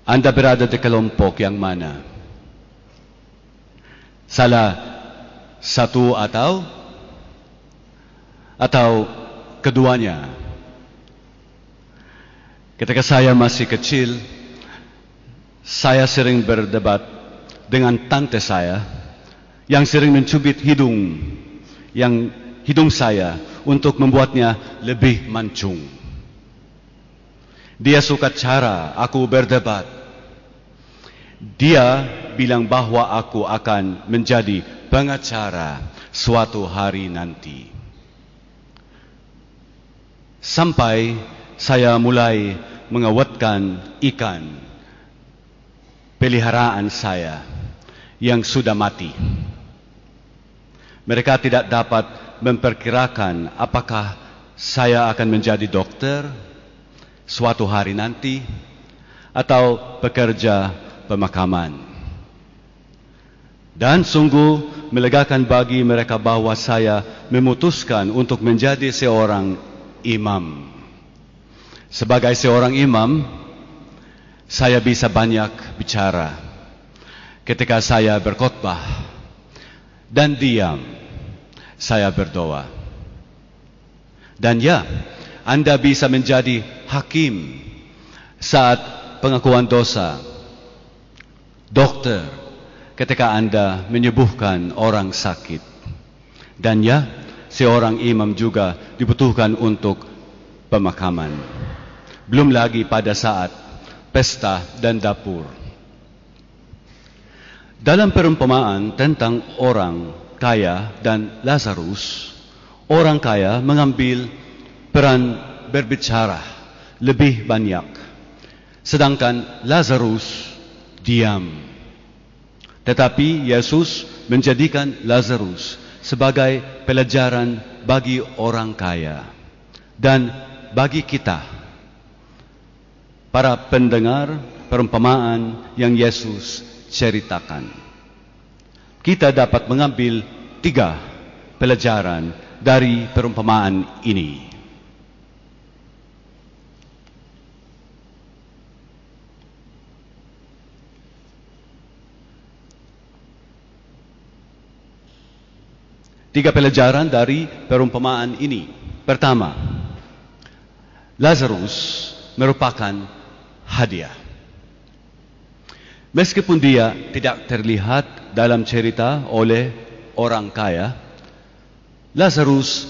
Anda berada di kelompok yang mana? Salah satu atau atau keduanya? Ketika saya masih kecil, saya sering berdebat dengan tante saya yang sering mencubit hidung yang hidung saya untuk membuatnya lebih mancung. Dia suka cara aku berdebat. Dia bilang bahwa aku akan menjadi pengacara suatu hari nanti. Sampai saya mulai mengawetkan ikan peliharaan saya yang sudah mati. Mereka tidak dapat memperkirakan apakah saya akan menjadi dokter suatu hari nanti atau pekerja pemakaman. Dan sungguh melegakan bagi mereka bahwa saya memutuskan untuk menjadi seorang imam. Sebagai seorang imam, saya bisa banyak bicara ketika saya berkhotbah dan diam saya berdoa. Dan ya, Anda bisa menjadi hakim saat pengakuan dosa. Dokter ketika Anda menyembuhkan orang sakit. Dan ya, seorang imam juga dibutuhkan untuk pemakaman. Belum lagi pada saat pesta dan dapur. Dalam perumpamaan tentang orang kaya dan Lazarus, orang kaya mengambil peran berbicara lebih banyak. Sedangkan Lazarus diam. Tetapi Yesus menjadikan Lazarus sebagai pelajaran bagi orang kaya dan bagi kita para pendengar perumpamaan yang Yesus ceritakan. Kita dapat mengambil tiga pelajaran dari perumpamaan ini. Tiga pelajaran dari perumpamaan ini. Pertama, Lazarus merupakan hadiah. Meskipun dia tidak terlihat dalam cerita oleh orang kaya, Lazarus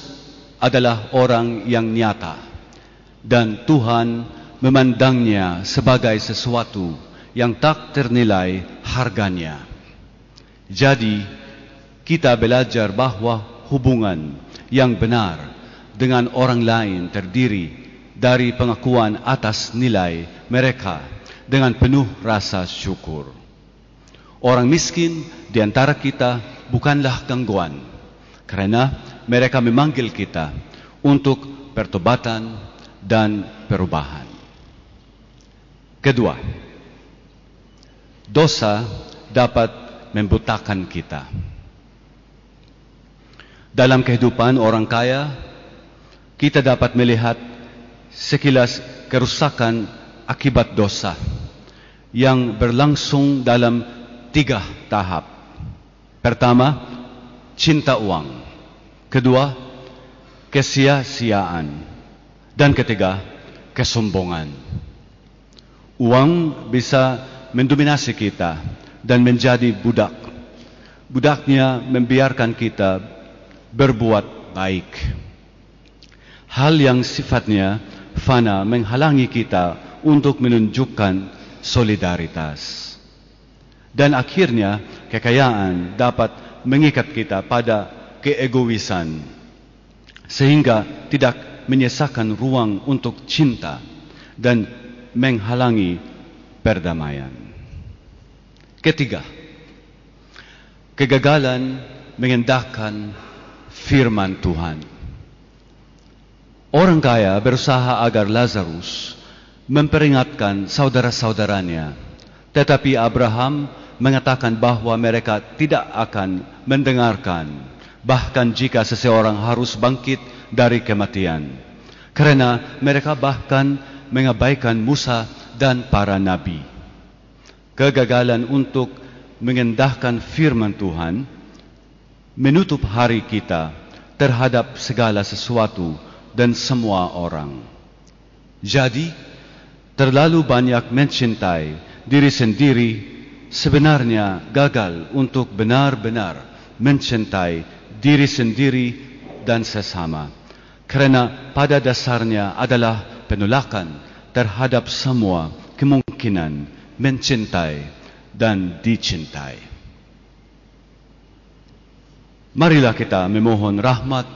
adalah orang yang nyata dan Tuhan memandangnya sebagai sesuatu yang tak ternilai harganya. Jadi, kita belajar bahwa hubungan yang benar dengan orang lain terdiri dari pengakuan atas nilai mereka dengan penuh rasa syukur. Orang miskin di antara kita bukanlah gangguan karena mereka memanggil kita untuk pertobatan dan perubahan. Kedua, dosa dapat membutakan kita. Dalam kehidupan orang kaya, kita dapat melihat sekilas kerusakan akibat dosa yang berlangsung dalam tiga tahap. Pertama, cinta uang. Kedua, kesia-siaan. Dan ketiga, kesombongan. Uang bisa mendominasi kita dan menjadi budak. Budaknya membiarkan kita berbuat baik. Hal yang sifatnya fana menghalangi kita untuk menunjukkan solidaritas. Dan akhirnya kekayaan dapat mengikat kita pada keegoisan sehingga tidak menyisakan ruang untuk cinta dan menghalangi perdamaian. Ketiga, kegagalan mengendahkan firman Tuhan. Orang kaya berusaha agar Lazarus memperingatkan saudara-saudaranya, tetapi Abraham mengatakan bahwa mereka tidak akan mendengarkan, bahkan jika seseorang harus bangkit dari kematian, karena mereka bahkan mengabaikan Musa dan para nabi. Kegagalan untuk mengendahkan firman Tuhan menutup hari kita terhadap segala sesuatu dan semua orang. Jadi, terlalu banyak mencintai diri sendiri sebenarnya gagal untuk benar-benar mencintai diri sendiri dan sesama. Karena pada dasarnya adalah penolakan terhadap semua kemungkinan mencintai dan dicintai. Marilah kita memohon rahmat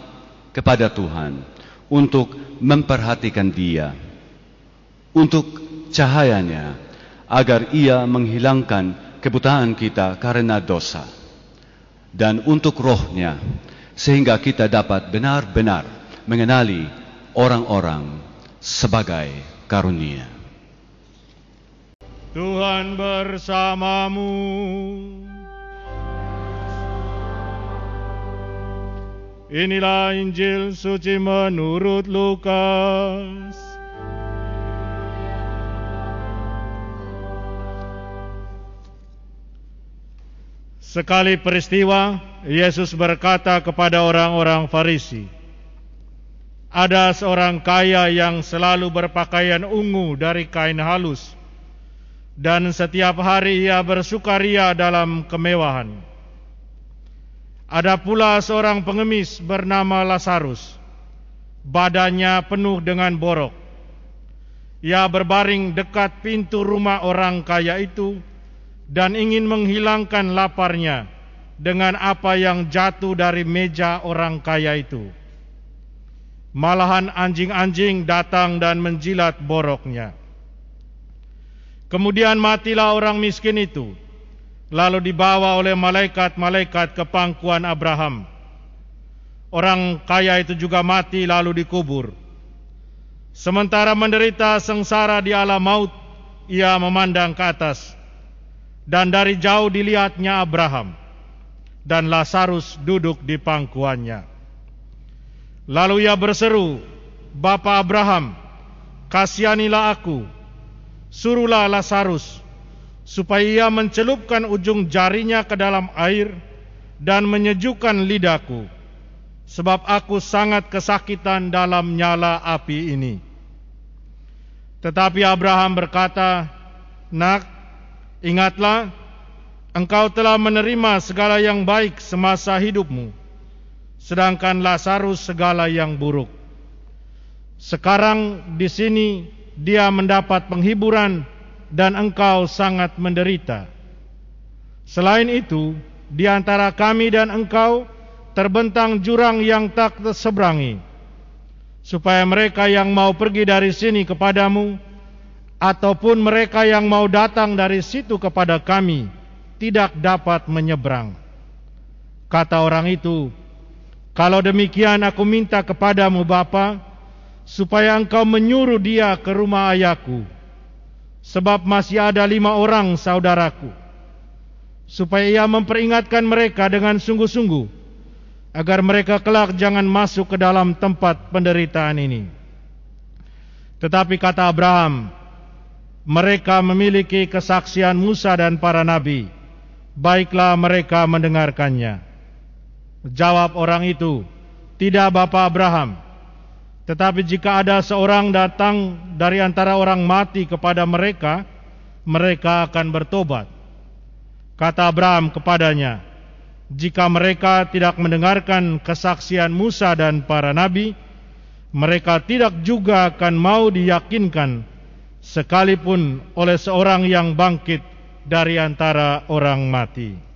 kepada Tuhan untuk memperhatikan dia, untuk cahayanya, agar ia menghilangkan kebutaan kita karena dosa, dan untuk rohnya, sehingga kita dapat benar-benar mengenali orang-orang sebagai karunia. Tuhan bersamamu. Inilah Injil suci menurut Lukas. Sekali peristiwa, Yesus berkata kepada orang-orang Farisi, "Ada seorang kaya yang selalu berpakaian ungu dari kain halus, dan setiap hari ia bersukaria dalam kemewahan." Ada pula seorang pengemis bernama Lazarus, badannya penuh dengan borok. Ia berbaring dekat pintu rumah orang kaya itu dan ingin menghilangkan laparnya dengan apa yang jatuh dari meja orang kaya itu. Malahan anjing-anjing datang dan menjilat boroknya. Kemudian matilah orang miskin itu lalu dibawa oleh malaikat-malaikat ke pangkuan Abraham. Orang kaya itu juga mati lalu dikubur. Sementara menderita sengsara di alam maut, ia memandang ke atas. Dan dari jauh dilihatnya Abraham dan Lazarus duduk di pangkuannya. Lalu ia berseru, Bapa Abraham, kasihanilah aku, suruhlah Lazarus supaya ia mencelupkan ujung jarinya ke dalam air dan menyejukkan lidahku, sebab aku sangat kesakitan dalam nyala api ini. Tetapi Abraham berkata, Nak, ingatlah, engkau telah menerima segala yang baik semasa hidupmu, sedangkan Lazarus segala yang buruk. Sekarang di sini dia mendapat penghiburan dan engkau sangat menderita. Selain itu, di antara kami dan engkau terbentang jurang yang tak terseberangi, supaya mereka yang mau pergi dari sini kepadamu, ataupun mereka yang mau datang dari situ kepada kami, tidak dapat menyeberang. Kata orang itu, kalau demikian aku minta kepadamu Bapa, supaya engkau menyuruh dia ke rumah ayahku, sebab masih ada lima orang saudaraku, supaya ia memperingatkan mereka dengan sungguh-sungguh, agar mereka kelak jangan masuk ke dalam tempat penderitaan ini. Tetapi kata Abraham, mereka memiliki kesaksian Musa dan para nabi. Baiklah mereka mendengarkannya. Jawab orang itu, tidak Bapak Abraham. Tetapi jika ada seorang datang dari antara orang mati kepada mereka, mereka akan bertobat. Kata Abraham kepadanya, jika mereka tidak mendengarkan kesaksian Musa dan para nabi, mereka tidak juga akan mau diyakinkan sekalipun oleh seorang yang bangkit dari antara orang mati.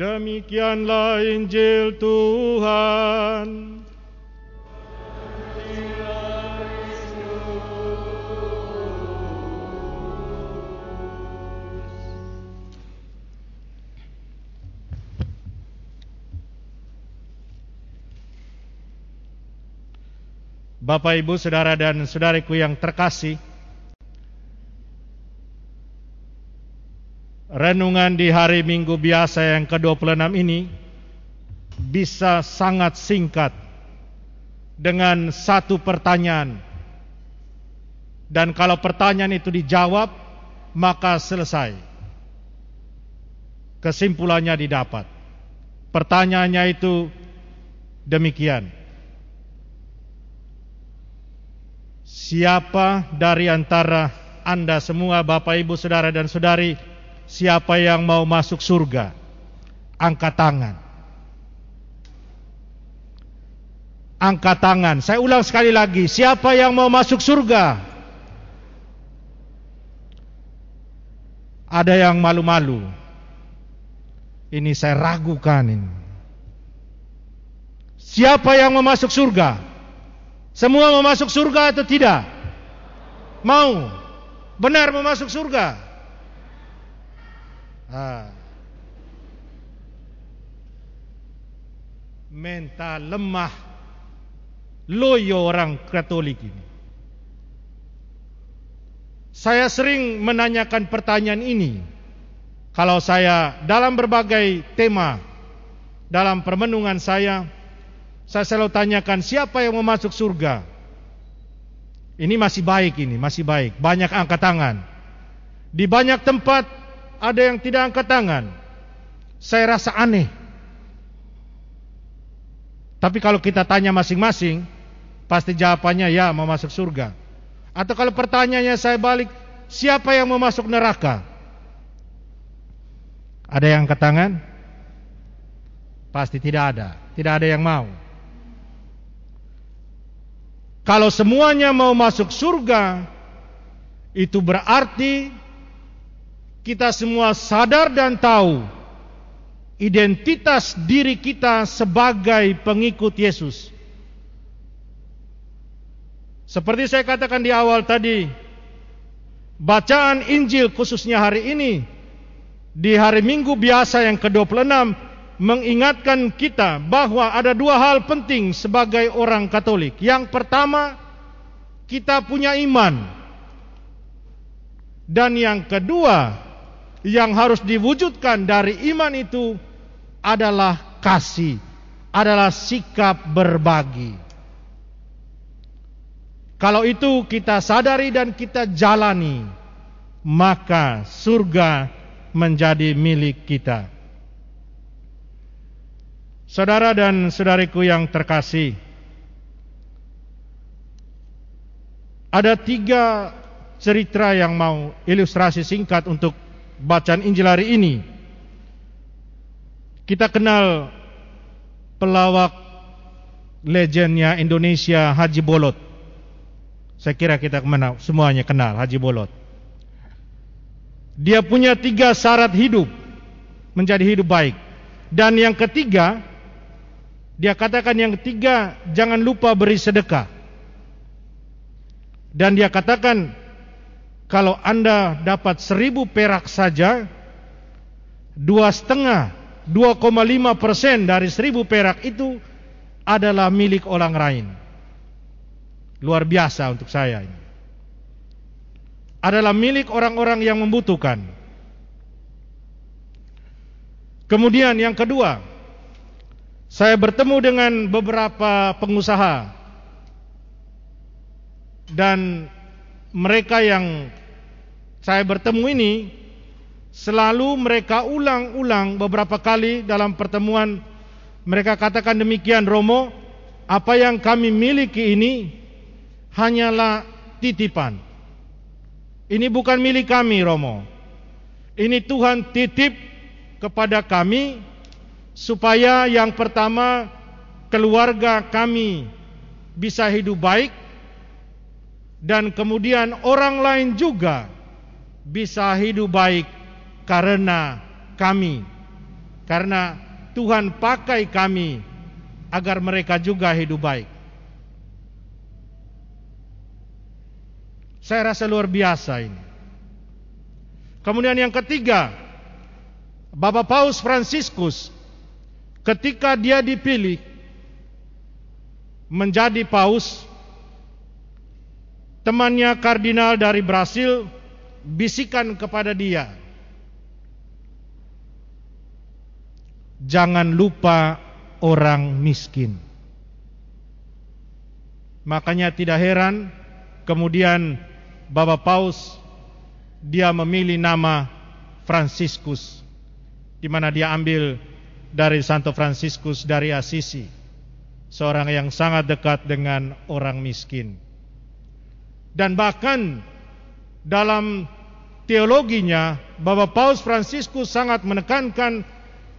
Demikianlah Injil Tuhan. Bapak, Ibu, Saudara dan Saudariku yang terkasih, renungan di hari Minggu biasa yang ke-26 ini bisa sangat singkat dengan satu pertanyaan. Dan kalau pertanyaan itu dijawab, maka selesai. Kesimpulannya didapat. Pertanyaannya itu demikian. Siapa dari antara Anda semua Bapak Ibu Saudara dan Saudari Siapa yang mau masuk surga Angkat tangan Angkat tangan Saya ulang sekali lagi Siapa yang mau masuk surga Ada yang malu-malu Ini saya ragukan ini Siapa yang mau masuk surga semua mau masuk surga atau tidak? Mau. Benar mau masuk surga? Mental lemah. Loyo orang Katolik ini. Saya sering menanyakan pertanyaan ini. Kalau saya dalam berbagai tema dalam permenungan saya saya selalu tanyakan siapa yang mau masuk surga? Ini masih baik ini, masih baik. Banyak angkat tangan. Di banyak tempat ada yang tidak angkat tangan. Saya rasa aneh. Tapi kalau kita tanya masing-masing, pasti jawabannya ya mau masuk surga. Atau kalau pertanyaannya saya balik, siapa yang mau masuk neraka? Ada yang angkat tangan? Pasti tidak ada. Tidak ada yang mau. Kalau semuanya mau masuk surga, itu berarti kita semua sadar dan tahu identitas diri kita sebagai pengikut Yesus. Seperti saya katakan di awal tadi, bacaan Injil khususnya hari ini di hari Minggu biasa yang ke-26 mengingatkan kita bahwa ada dua hal penting sebagai orang Katolik. Yang pertama, kita punya iman. Dan yang kedua, yang harus diwujudkan dari iman itu adalah kasih, adalah sikap berbagi. Kalau itu kita sadari dan kita jalani, maka surga menjadi milik kita. Saudara dan saudariku yang terkasih, ada tiga cerita yang mau ilustrasi singkat untuk bacaan Injil hari ini. Kita kenal pelawak legendnya Indonesia Haji Bolot. Saya kira kita ke mana semuanya kenal Haji Bolot. Dia punya tiga syarat hidup menjadi hidup baik. Dan yang ketiga, dia katakan yang ketiga, jangan lupa beri sedekah. Dan dia katakan, kalau anda dapat seribu perak saja, dua setengah, 2,5 persen dari seribu perak itu adalah milik orang lain. Luar biasa untuk saya ini. Adalah milik orang-orang yang membutuhkan. Kemudian yang kedua, saya bertemu dengan beberapa pengusaha dan mereka yang saya bertemu ini selalu mereka ulang-ulang beberapa kali dalam pertemuan. Mereka katakan demikian Romo apa yang kami miliki ini hanyalah titipan. Ini bukan milik kami Romo. Ini Tuhan titip kepada kami supaya yang pertama keluarga kami bisa hidup baik dan kemudian orang lain juga bisa hidup baik karena kami. Karena Tuhan pakai kami agar mereka juga hidup baik. Saya rasa luar biasa ini. Kemudian yang ketiga Bapak Paus Fransiskus ketika dia dipilih menjadi paus temannya kardinal dari Brasil bisikan kepada dia jangan lupa orang miskin. Makanya tidak heran kemudian Bapak Paus dia memilih nama Fransiskus di mana dia ambil dari Santo Fransiskus dari Assisi seorang yang sangat dekat dengan orang miskin. Dan bahkan dalam teologinya Bapak Paus Fransiskus sangat menekankan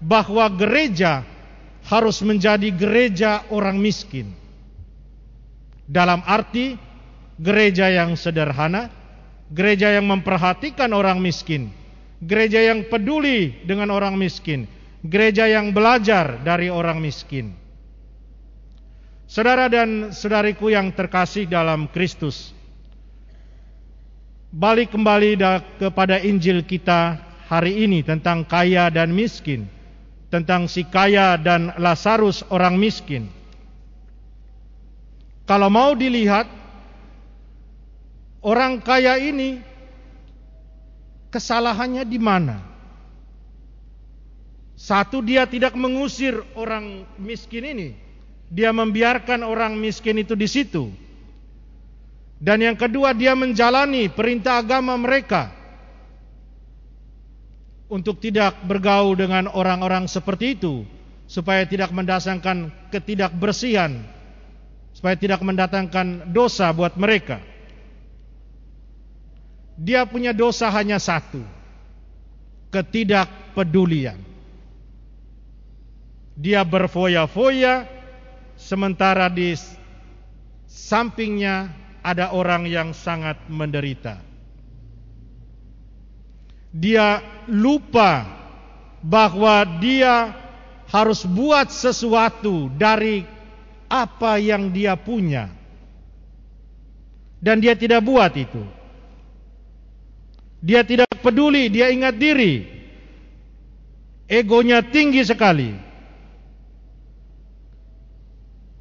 bahwa gereja harus menjadi gereja orang miskin. Dalam arti gereja yang sederhana, gereja yang memperhatikan orang miskin, gereja yang peduli dengan orang miskin, gereja yang belajar dari orang miskin. Saudara dan saudariku yang terkasih dalam Kristus, balik kembali kepada Injil kita hari ini tentang kaya dan miskin tentang si kaya dan Lazarus orang miskin. Kalau mau dilihat orang kaya ini kesalahannya di mana? Satu dia tidak mengusir orang miskin ini. Dia membiarkan orang miskin itu di situ. Dan yang kedua dia menjalani perintah agama mereka untuk tidak bergaul dengan orang-orang seperti itu supaya tidak mendatangkan ketidakbersihan supaya tidak mendatangkan dosa buat mereka. Dia punya dosa hanya satu ketidakpedulian. Dia berfoya-foya sementara di sampingnya ada orang yang sangat menderita dia lupa bahwa dia harus buat sesuatu dari apa yang dia punya. Dan dia tidak buat itu. Dia tidak peduli, dia ingat diri. Egonya tinggi sekali.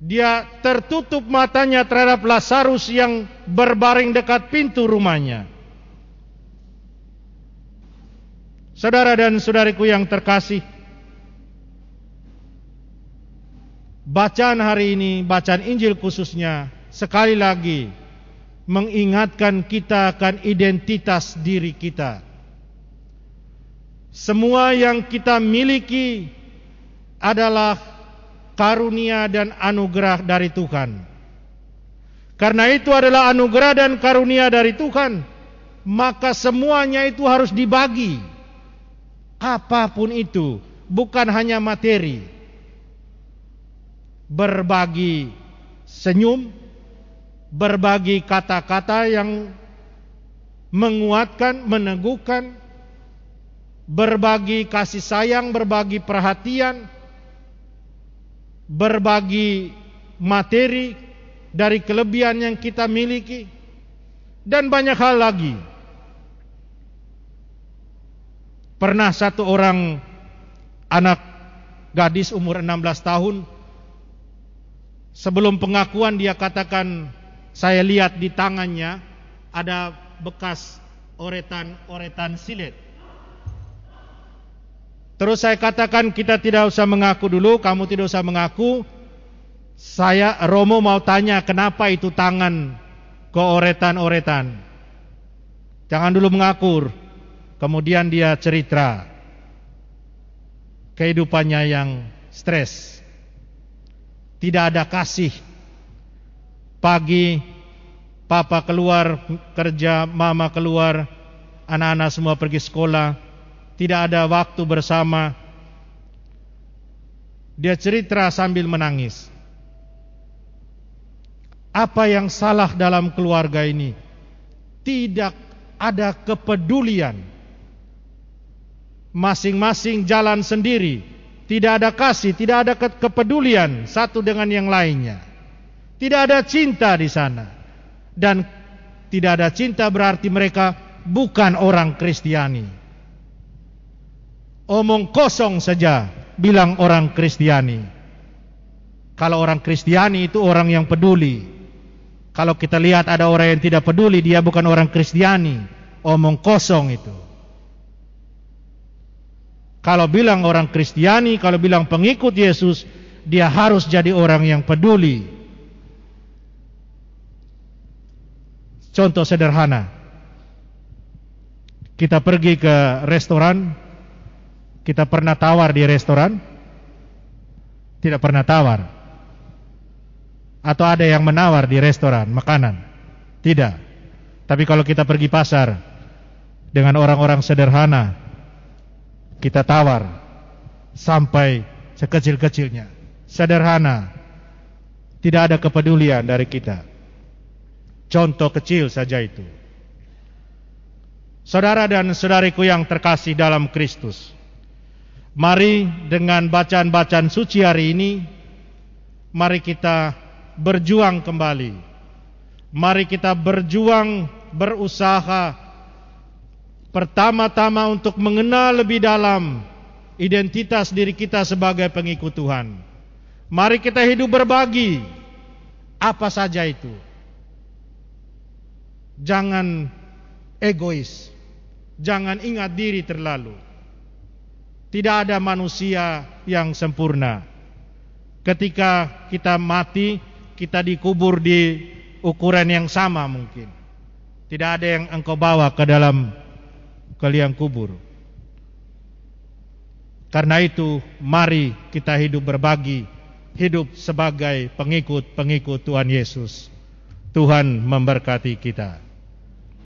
Dia tertutup matanya terhadap Lazarus yang berbaring dekat pintu rumahnya. Saudara dan saudariku yang terkasih, bacaan hari ini, bacaan Injil khususnya, sekali lagi mengingatkan kita akan identitas diri kita. Semua yang kita miliki adalah karunia dan anugerah dari Tuhan. Karena itu adalah anugerah dan karunia dari Tuhan, maka semuanya itu harus dibagi apa pun itu, bukan hanya materi. Berbagi senyum, berbagi kata-kata yang menguatkan, meneguhkan, berbagi kasih sayang, berbagi perhatian, berbagi materi dari kelebihan yang kita miliki, dan banyak hal lagi. Pernah satu orang anak gadis umur 16 tahun sebelum pengakuan dia katakan saya lihat di tangannya ada bekas oretan-oretan silet. Terus saya katakan kita tidak usah mengaku dulu, kamu tidak usah mengaku. Saya Romo mau tanya kenapa itu tangan keoretan-oretan. Jangan dulu mengakur, kemudian dia cerita kehidupannya yang stres. Tidak ada kasih. Pagi papa keluar kerja, mama keluar, anak-anak semua pergi sekolah, tidak ada waktu bersama. Dia cerita sambil menangis. Apa yang salah dalam keluarga ini? Tidak ada kepedulian. Masing-masing jalan sendiri. Tidak ada kasih, tidak ada kepedulian satu dengan yang lainnya. Tidak ada cinta di sana. Dan tidak ada cinta berarti mereka bukan orang Kristiani. Omong kosong saja bilang orang Kristiani. Kalau orang Kristiani itu orang yang peduli. Kalau kita lihat ada orang yang tidak peduli, dia bukan orang Kristiani. Omong kosong itu. Kalau bilang orang Kristiani, kalau bilang pengikut Yesus, dia harus jadi orang yang peduli. Contoh sederhana. Kita pergi ke restoran, kita pernah tawar di restoran? Tidak pernah tawar. Atau ada yang menawar di restoran makanan? Tidak. Tapi kalau kita pergi pasar dengan orang-orang sederhana, kita tawar sampai sekecil-kecilnya. Sederhana. Tidak ada kepedulian dari kita. Contoh kecil saja itu. Saudara dan saudariku yang terkasih dalam Kristus. Mari dengan bacaan-bacaan suci hari ini, mari kita berjuang kembali. Mari kita berjuang, berusaha Pertama-tama untuk mengenal lebih dalam identitas diri kita sebagai pengikut Tuhan. Mari kita hidup berbagi. Apa saja itu. Jangan egois. Jangan ingat diri terlalu. Tidak ada manusia yang sempurna. Ketika kita mati, kita dikubur di ukuran yang sama mungkin. Tidak ada yang engkau bawa ke dalam ke liang kubur. Karena itu, mari kita hidup berbagi, hidup sebagai pengikut-pengikut Tuhan Yesus. Tuhan memberkati kita.